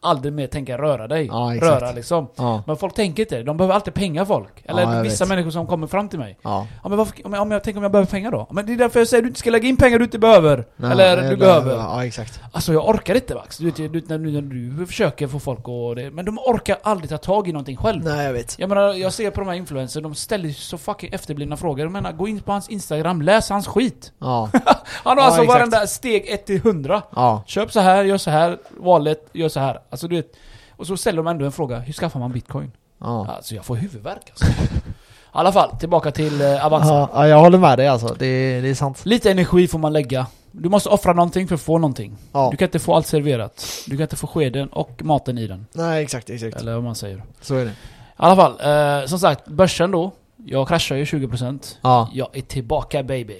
aldrig mer tänka röra dig.
Ja,
röra liksom.
Ja.
Men folk tänker inte. De behöver alltid pengar folk. Eller
Ja,
vissa
vet.
människor som kommer fram till mig.
Ja.
Men varför, om, jag, om jag tänker om jag behöver pengar då? Men det är därför jag säger att du inte ska lägga in pengar du inte behöver.
Nej,
eller du behöver.
Ja, exakt.
Alltså jag orkar inte Max. Du vet, du, när, du, när du försöker få folk att... det- Men de orkar aldrig ta tag i någonting själv.
Nej, jag vet.
Jag menar, jag ser på de här influencers, de ställer så fucking efterblivna frågor. Jag menar, gå in på hans instagram, läs hans skit.
Ja.
Han har alltså
exakt.
varenda steg 1 till 100.
Ja.
Köp så här, gör så här, valet, gör så här. Alltså du vet. Och så ställer de ändå en fråga, hur skaffar man bitcoin?
Ja.
Alltså jag får huvudvärk alltså. I alla fall, tillbaka till eh, Avanza.
Ja, ja, jag håller med dig alltså. Det, det är sant.
Lite energi får man lägga. Du måste offra någonting för att få någonting.
Ja.
Du kan inte få allt serverat. Du kan inte få skeden och maten i den.
Nej, exakt, exakt.
Eller vad man säger.
Så är det.
I alla fall, eh, som sagt, börsen då. Jag kraschar ju 20%.
Ja.
Jag är tillbaka baby.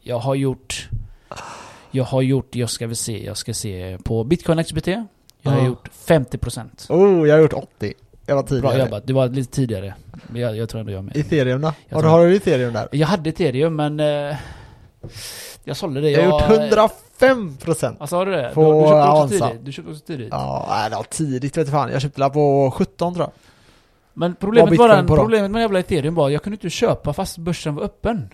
Jag har gjort... Jag har gjort, jag ska väl se, jag ska se på Bitcoin XBT. Jag har gjort 50%.
Oh, jag har gjort 80. Jag var tidigare.
Bra jobbat, det var lite tidigare. Jag, jag tror ändå jag med.
Ethereum då?
Jag
Har du,
tror-
har du ethereum där?
Jag hade ethereum men... Eh, jag sålde det.
Jag har gjort 105 procent.
Alltså har du det? Du, du köpte också
Avanza.
tidigt. Du köpte också tidigt.
Ja, nej, det var tidigt vet fan. Jag köpte la på 17 tror jag.
Men problemet
Vad
var
Bitcoin
den,
på då?
problemet med jävla ethereum var jag kunde inte köpa fast börsen var öppen.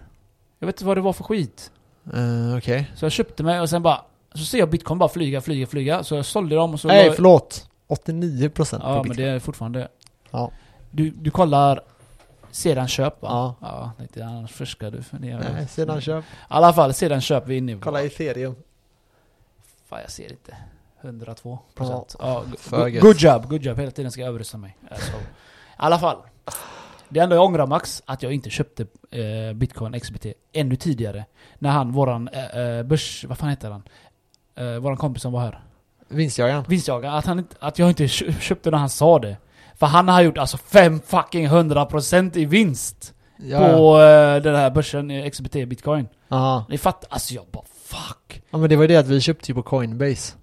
Jag vet inte vad det var för skit.
Uh, Okej.
Så jag köpte mig och sen bara... Så ser jag bitcoin bara flyga, flyga, flyga. Så jag sålde dem och så...
Nej,
la-
förlåt. 89 procent
Ja
på
men
bitcoin.
det är fortfarande...
Ja.
Du, du kollar sedan köp va?
Ja.
Ja, lite annars fuskar du. För det är-
Nej, sedan köp.
I alla fall, sedan köp vi in nu.
Kolla ethereum.
Fan jag ser inte. 102 procent. Ja,
gött.
good job, good job. Hela tiden ska jag överrösta mig. Alltså. I alla fall. Det enda jag ångrar Max, att jag inte köpte eh, Bitcoin XBT ännu tidigare. När han, våran eh, eh, börs... Vad fan heter han? Eh, våran kompis som var här.
Vinstjagaren.
Vinstjagare. Att, han, inte- att jag inte kö- köpte när han sa det. För han har gjort alltså 5 fucking 100% i vinst.
Ja.
På eh, den här börsen, eh, XBT Bitcoin.
Aha.
Ni fattar? Alltså jag bara fuck.
Ja men det var ju det att vi köpte ju på Coinbase.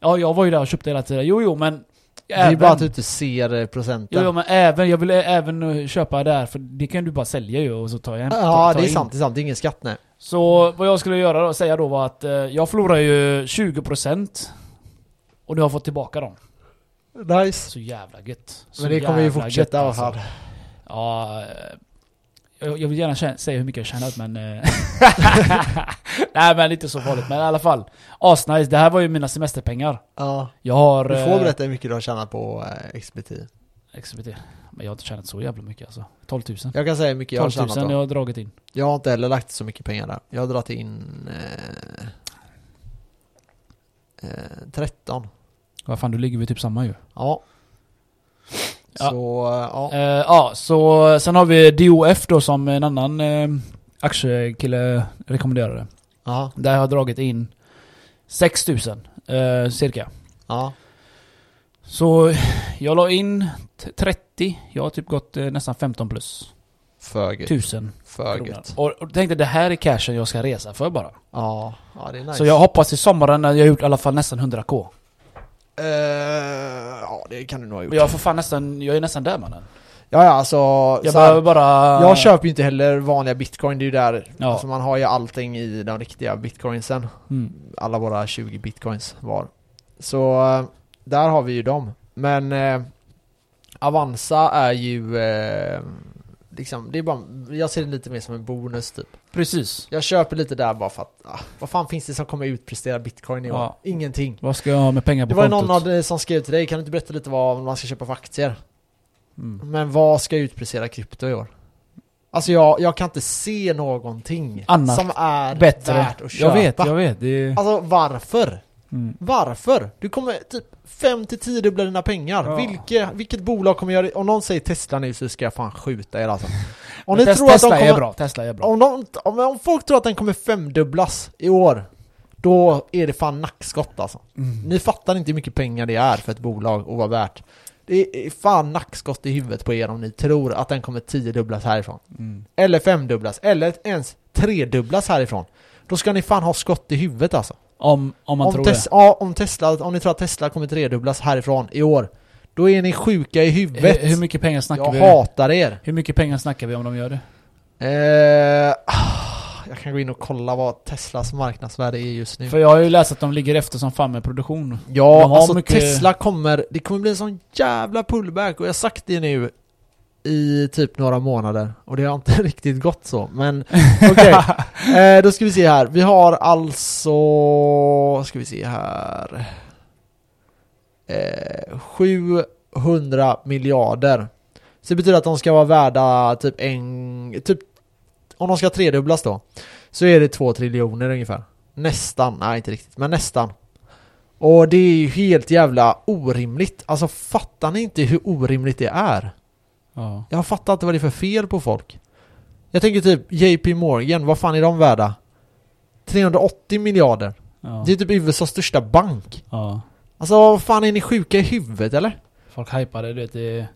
Ja, jag var ju där och köpte hela tiden. Jo, jo, men...
Det är bara att du inte ser eh, procenten.
Jo, jo, men även, jag ville även eh, köpa där, för det kan du bara sälja ju och så tar jag hem.
Ja,
ta
det är
in.
sant, det är sant. Det är ingen skatt nej.
Så vad jag skulle göra då, säga då var att eh, jag förlorar ju 20% och du har fått tillbaka dem.
Nice.
Så jävla gött. Så
Men det kommer ju fortsätta
gött,
fall.
Ja, eh, jag, jag vill gärna säga hur mycket jag tjänat men... eh, Nej men inte så farligt, men i alla fall. Asnice, det här var ju mina semesterpengar.
Ja.
Jag har...
Du får
eh,
berätta hur mycket du har tjänat på eh, XBT.
XBT. Men jag har inte tjänat så jävla mycket alltså. 12 000.
Jag kan säga hur mycket jag har
12 000
tjänat
jag
då.
har dragit in.
Jag har inte heller lagt så mycket pengar där. Jag har dragit in... Eh, eh, 13.
Vad fan, du ligger vi typ samma ju.
Ja.
Ja.
Så, ja.
Eh, ja, så sen har vi DOF då som en annan eh, aktiekille rekommenderade.
Ja.
Där har jag dragit in 6 000 eh, cirka.
Ja.
Så jag la in t- 30, jag har typ gått eh, nästan 15 plus.
För gött.
1000
För
kronor.
gött.
Och, och tänkte det här är cashen jag ska resa för bara.
Ja. Ja, det är nice.
Så jag hoppas i sommaren när jag har gjort i alla fall nästan 100k.
Eh, ja, det kan du nog ha gjort.
Jag får fan nästan, jag är nästan där mannen.
Ja, ja, alltså...
Jag
så
behöver bara...
jag köper ju inte heller vanliga bitcoin, det är ju där.
Ja.
Alltså man har ju allting i de riktiga bitcoinsen.
Mm.
Alla våra 20 bitcoins var. Så eh, där har vi ju dem. Men eh, Avanza är ju eh, liksom, det är bara, jag ser det lite mer som en bonus typ.
Precis.
Jag köper lite där bara för att, ah, vad fan finns det som kommer utprestera bitcoin i år?
Ja.
Ingenting.
Vad ska jag ha med pengar på
Det var
kontot?
någon av det som skrev till dig, kan du inte berätta lite vad man ska köpa för aktier?
Mm.
Men vad ska utprestera krypto i år? Alltså jag, jag kan inte se någonting
Annat
som är
Bättre.
värt att köpa.
Jag vet, jag vet. Det.
Alltså varför?
Mm.
Varför? Du kommer typ 5-10 dubbla dina pengar.
Ja.
Vilke, vilket bolag kommer göra det? Om någon säger Tesla nu så ska jag fan skjuta er alltså. Om ni tror att de
Tesla
kommer...
är bra, Tesla är bra.
Om, de, om, om folk tror att den kommer femdubblas i år, då är det fan nackskott alltså.
Mm.
Ni fattar inte hur mycket pengar det är för ett bolag att vara värt. Det är fan nackskott i huvudet på er om ni tror att den kommer tiodubblas härifrån.
Mm.
Eller femdubblas, eller ens tredubblas härifrån. Då ska ni fan ha skott i huvudet alltså.
Om, om man
Om,
tror
tes- ja, om Tesla, om ni tror att Tesla kommer tredubblas härifrån i år, då är ni sjuka i
det.
huvudet.
Hur, hur mycket pengar snackar
jag
vi?
hatar er.
Hur mycket pengar snackar vi om de gör det?
Eh, jag kan gå in och kolla vad Teslas marknadsvärde är just nu.
För jag har ju läst att de ligger efter som fan med produktion.
Ja, alltså
mycket-
Tesla kommer, det kommer bli en sån jävla pullback och jag har sagt det nu i typ några månader och det har inte riktigt gått så men okej, eh, då ska vi se här. Vi har alltså, ska vi se här, eh, 700 miljarder. Så det betyder att de ska vara värda typ en, typ om de ska tredubblas då så är det två triljoner ungefär. Nästan, nej inte riktigt, men nästan. Och det är ju helt jävla orimligt. Alltså fattar ni inte hur orimligt det är?
Ja.
Jag fattar inte vad det är för fel på folk. Jag tänker typ JP Morgan, vad fan är de värda? 380 miljarder.
Ja.
Det är typ USAs största bank.
ja.
Alltså vad fan är ni sjuka i huvudet eller?
Folk hypade, du vet. Det,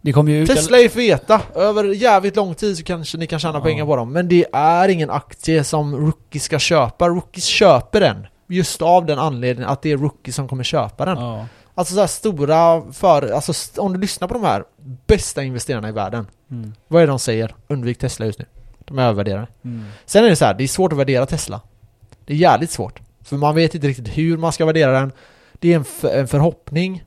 det kommer ju ut...
Tesla är feta. Över jävligt lång tid så kanske ni kan tjäna
Ja.
pengar på dem. Men det är ingen aktie som Rookie ska köpa. Rookies köper den. Just av den anledningen att det är Rookie som kommer köpa den.
Ja.
Alltså så här stora för, alltså om du lyssnar på de här bästa investerarna i världen.
Mm.
Vad är det de säger? Undvik Tesla just nu. De är övervärderade.
Mm.
Sen är det så här, det är svårt att värdera Tesla. Det är jävligt svårt. För man vet inte riktigt hur man ska värdera den. Det är en, en förhoppning.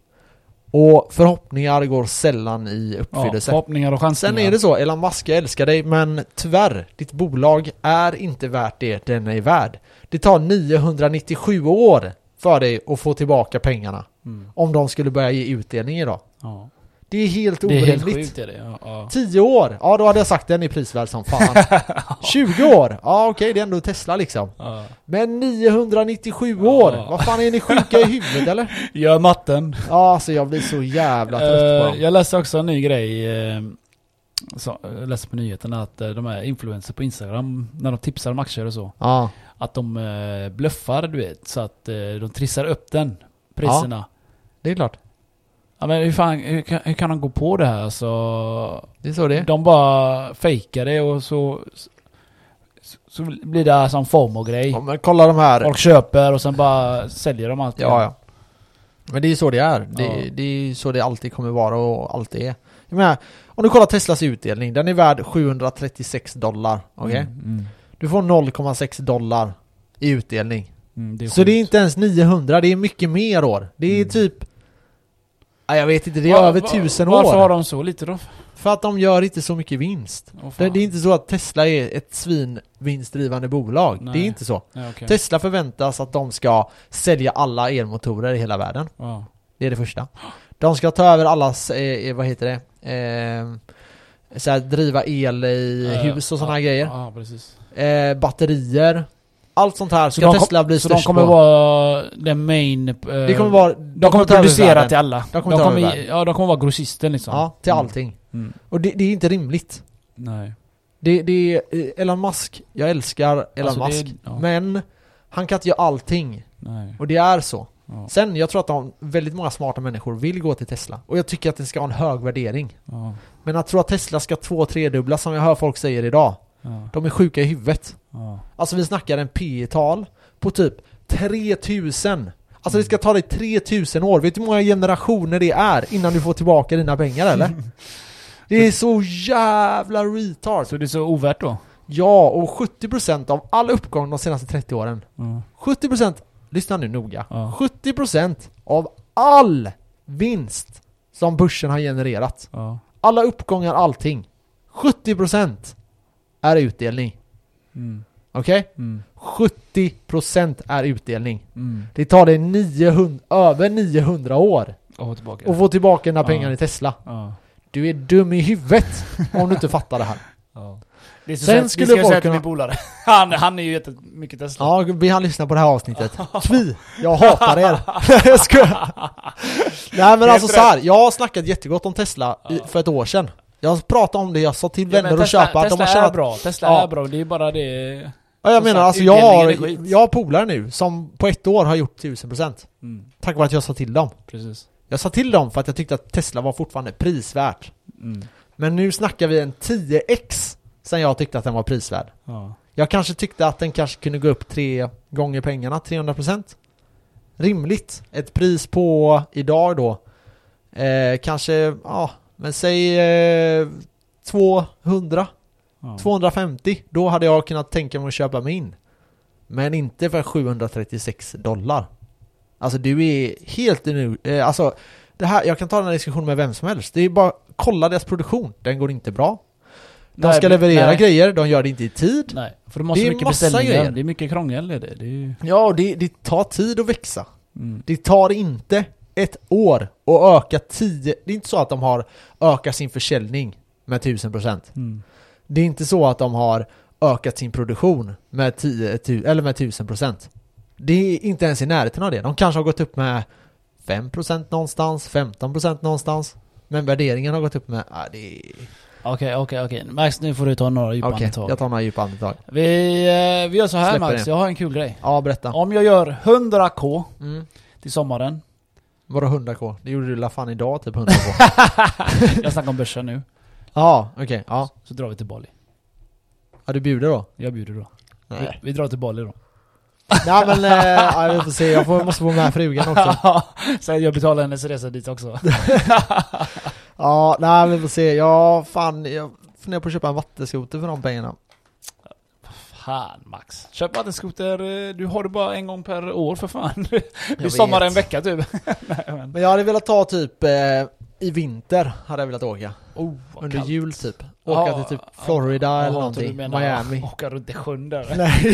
Och förhoppningar går sällan i
Ja,
uppfyllelse.
förhoppningar och chansningar.
Sen är det så, Elon Musk jag älskar dig men tyvärr, ditt bolag är inte värt det den är värd. Det tar 997 år för dig att få tillbaka pengarna.
Mm.
Om de skulle börja ge utdelning idag.
Ja.
Det är helt
Det är
orimligt.
helt sjukt är det. Ja, ja.
10 år? Ja då hade jag sagt den är prisvärd som fan. 20 år? Ja okej det är ändå Tesla liksom.
Ja.
Men 997 år? Vad fan är ni sjuka i huvudet eller?
Gör matten.
Ja alltså jag blir så jävla trött på
Eh,
dem.
jag läste också en ny grej. eh, så, jag läste på nyheterna att eh, de här influencers på Instagram, när de tipsar om aktier och så, att de bluffar du vet, så att de trissar upp den, priserna.
Det är klart.
Ja. men hur fan, hur kan, hur kan de gå på det här? Alltså,
Det är så det är.
de bara fejkar det och så, så, så blir det som FOMO-grej.
Ja, men kolla de här.
Folk köper och sen bara säljer de allt.
Ja, ja. Men det är ju så det är. Det,
Ja.
det är ju så det alltid kommer vara och alltid är. Jag menar, om du kollar Teslas utdelning, den är värd 736 dollar. Okej?
Mm, mm,
Du får 0,6 dollar i utdelning.
mm, det är
så det är
sjukt.
inte ens 900, det är mycket mer år. Det är
Mm.
typ... Nej, jag vet inte, det är
Va-
över
va-
tusen år.
Varför har de så lite då?
För att de gör inte så mycket vinst.
Åh,
Det, det är inte så att Tesla är ett svinvinstdrivande bolag. Det
Nej.
är inte så.
Ja, okej.
Tesla förväntas att de ska sälja alla elmotorer i hela världen.
Ja.
Det är det första. De ska ta över allas, eh, vad heter det? Eh, så här, driva el i
Eh,
hus och sådana här
ja,
grejer.
Ja, precis.
Eh, batterier. Allt sånt här ska
de kom-
Tesla bli
Så de
störst
kommer
på.
vara den main... eh,
det kommer vara...
de kommer
ta över
producera till alla.
De kommer ta över världen.
ja, de kommer vara grossisten liksom.
Ja, till
Mm.
allting.
Mm.
Och det, det är inte rimligt.
Nej.
Det, det är eh, Elon Musk. Jag älskar Elon
Alltså, det är-
Musk.
ja.
Men han kan inte göra allting.
Nej.
Och det är så.
Ja.
Sen, jag tror att de, väldigt många smarta människor vill gå till Tesla. Och jag tycker att det ska ha en hög värdering.
Ja.
Men att tro att Tesla ska två tredubbla som jag hör folk säger idag.
Ja.
De är sjuka i huvudet.
Ja.
Alltså vi snackar en P tal på typ 3000. Alltså det ska ta dig 3000 år. Vet du hur många generationer det är innan du får tillbaka dina pengar eller? Det är så jävla retard.
Så det är så ovärt då?
Ja, och 70% av all uppgång de senaste 30 åren.
Ja.
70%, lyssna nu noga.
Ja.
70% av all vinst som börsen har genererat.
Ja.
Alla uppgångar, allting. 70% är utdelning.
Mm.
Okej?
Mm.
70% är utdelning.
Mm.
Det tar dig 900, över 900 år
Och få tillbaka.
att få tillbaka dina
Ja.
pengar i Tesla.
Ja.
Du är dum i huvudet om du inte fattar det här.
Ja. Det är så
Sen
Sen
skulle
vi ska
folk
säga till
kunna-
min polare. Han, han är ju jättemycket Tesla.
Ja, be han lyssna på det här avsnittet. Tvi! Jag hatar er! jag skojar! Nej men alltså så här, jag har snackat jättegott om Tesla i,
Ja.
för ett år sedan. Jag pratade om det, jag sa till
Ja,
vänner
Tesla,
köpa att de
Tesla
har
är
tjänat...
bra. Tesla
Ja.
är bra. Det är bara det...
Ja, jag menar alltså jag har,
är
jag har polare nu som på ett år har gjort 1000%
Mm.
Tack vare att jag sa till dem.
Precis.
Jag sa till dem för att jag tyckte att Tesla var fortfarande prisvärt.
Mm.
Men nu snackar vi en 10x sen jag tyckte att den var prisvärd.
Ja.
Jag kanske tyckte att den kanske kunde gå upp tre gånger pengarna, 300% Rimligt. Ett pris på idag då eh, Kanske, ja, men säg eh, 200
Ja.
250, då hade jag kunnat tänka mig att köpa min. Men inte för 736 dollar. Alltså du är helt nu, eh, alltså det här, jag kan ta den här diskussionen med vem som helst. Det är bara, kolla deras produktion, den går inte bra. De
Nej,
ska leverera
nej.
grejer, de gör det inte i tid.
Nej, för de har
Det
så
är
mycket beställningar.
grejer.
Det är mycket krångel är det. det är ju...
Ja, det, det tar tid att växa.
mm.
Det tar inte ett år att öka 10, det är inte så att de har ökat sin försäljning med 1000%.
Mm.
Det är inte så att de har ökat sin produktion med 10, tu- eller med 1000%. Det är inte ens i närheten av det. De kanske har gått upp med 5% någonstans, 15% någonstans. Men värderingen har gått upp med, ah, det är...
Okej, okej, okej. Max, nu får du ta några djupa
Okej,
andetag.
jag tar några djupa andetag.
Vi, eh, vi gör så här
Släpper
Max,
det.
jag har en kul grej.
Ja, berätta.
Om jag gör 100k
Mm.
till sommaren.
Vadå 100k? Det gjorde du la fan idag, typ 100k.
jag snackar om börsen nu.
Ja, okej. Ja.
Så drar vi till Bali.
ja, du bjuder då?
Jag bjuder då. Vi,
Nej.
vi drar till Bali då.
Nej men, eh, ja, vi får se. Jag får, måste få med frugan också.
Sen jag betalar hennes resa dit också.
Ja, nej vi får se. Ja, fan. Jag funderar på att köpa en vattenskoter för de pengarna.
Fan Max. Köp vattenskoter, eh, du har det bara en gång per år för fan. Du sommar en vecka typ. Nej, men.
Men jag hade velat ta typ eh, i vinter, hade jag velat åka.
Oh,
Under
kallt.
jul typ. Åka
Ja,
till typ
ja,
Florida
Jaha,
eller någonting. Miami.
Åka runt i sjön där.
Nej.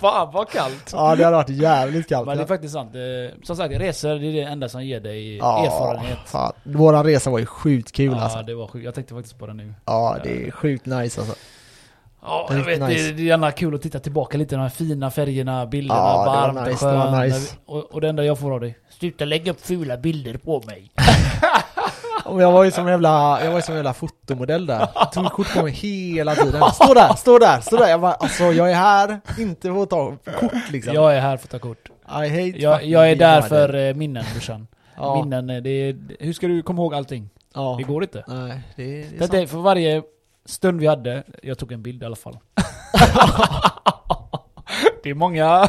Fan vad kallt.
ja, det hade varit jävligt kallt.
Men det är faktiskt sant. Eh, Som sagt, resor det är det enda som ger dig
ja,
erfarenhet.
Fan. Våran resa var ju sjukt kul
ja,
alltså.
det var sjukt. Jag tänkte faktiskt på det nu.
Ja, det är sjukt nice alltså.
Ja,
Det
jag vet. Det,
nice.
det är gärna kul att titta tillbaka lite. De här fina färgerna, bilderna,
Ja, det var
varmt
nice,
och
det
skönt.
nice.
Och, och det enda jag får av dig. Sluta lägga upp fula bilder på mig.
Jag var ju som en jävla, jag var ju som en jävla fotomodell där. Jag tog kort på mig hela tiden. Stå där, stå där, stå där. Jag bara, alltså jag är här, inte för att ta kort liksom.
Jag är här för att ta kort.
I hate
Jag, jag är där för
model.
eh, minnen brorsan.
ja,
Minnen, eh, det är, hur ska du komma ihåg allting?
ja.
Det går inte.
Nej, det, det är
Det
sant.
är för varje stund vi hade, jag tog en bild i alla fall. det är många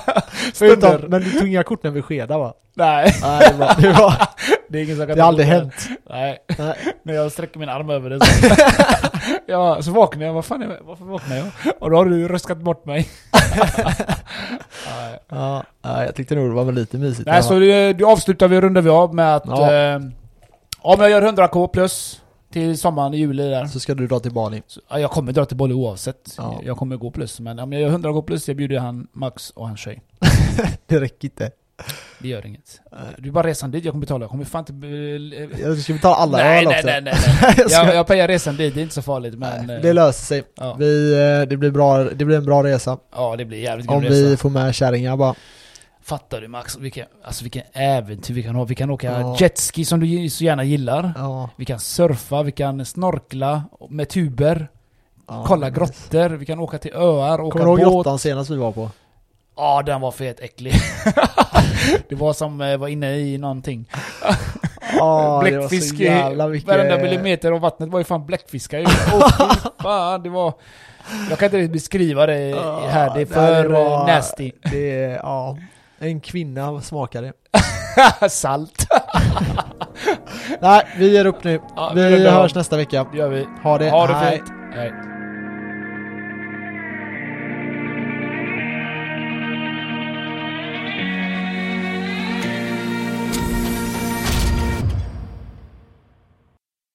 stunder.
men du tog inga kort när vi skedade va?
Nej,
Nej, det var, det, var,
det är ingen som kan
det har aldrig hänt.
Nej,
Nej.
när jag sträcker min arm över det så. ja, så vaknar jag, vad fan är, varför vaknar jag? Och då har du röskat bort mig. Nej.
Ja, jag tyckte nog det var lite mysigt.
Nej, så det, det avslutar vi, rundar vi av med att
Ja.
eh, om jag gör 100k plus till sommaren i juli där.
Så ska du dra till Bali.
Så, ja, jag kommer dra till Bali oavsett.
Ja.
Jag kommer gå plus. Men om jag gör 100k plus, jag bjuder han Max och hans tjej.
Det räcker inte.
Det gör inget.
Nej.
Är bara resan dit jag kommer betala. Jag kommer fan inte...
Jag ska betala alla
nej,
öl
nej,
också.
nej, nej, nej.
Ska-
Jag, jag pajar resan dit, det är inte så farligt men...
Nej,
eh,
Det löser sig.
ja.
Vi, eh, det, blir bra, det blir en bra resa.
ja, det blir jävligt
Om
grym
vi
resa.
får med kärringar bara.
Fattar du Max? Vilka, alltså vilken äventyr vi kan ha. Vi kan åka
Ja.
jetski som du så gärna gillar.
Ja,
Vi kan surfa, vi kan snorkla med tuber.
ja.
kolla grottor, vi kan åka till öar, åka
Kommer du ihåg
båt.
grottan senast vi var på?
Ja, den var fet äcklig. det var som eh, var inne i någonting.
Det var
Bläckfisk i
jävla mycket...
varenda millimeter av vattnet var ju fan bläckfiskar ju. Fy fan, det var... Jag kan inte riktigt beskriva det här, det är för
det var-
eh, nasty.
Det är, ja. En kvinna smakade.
Salt.
Nej, vi ger upp nu.
Ja,
vi
av.
hörs nästa vecka.
Det gör vi.
Ha det.
Ha det
Hej.
fint. Hej.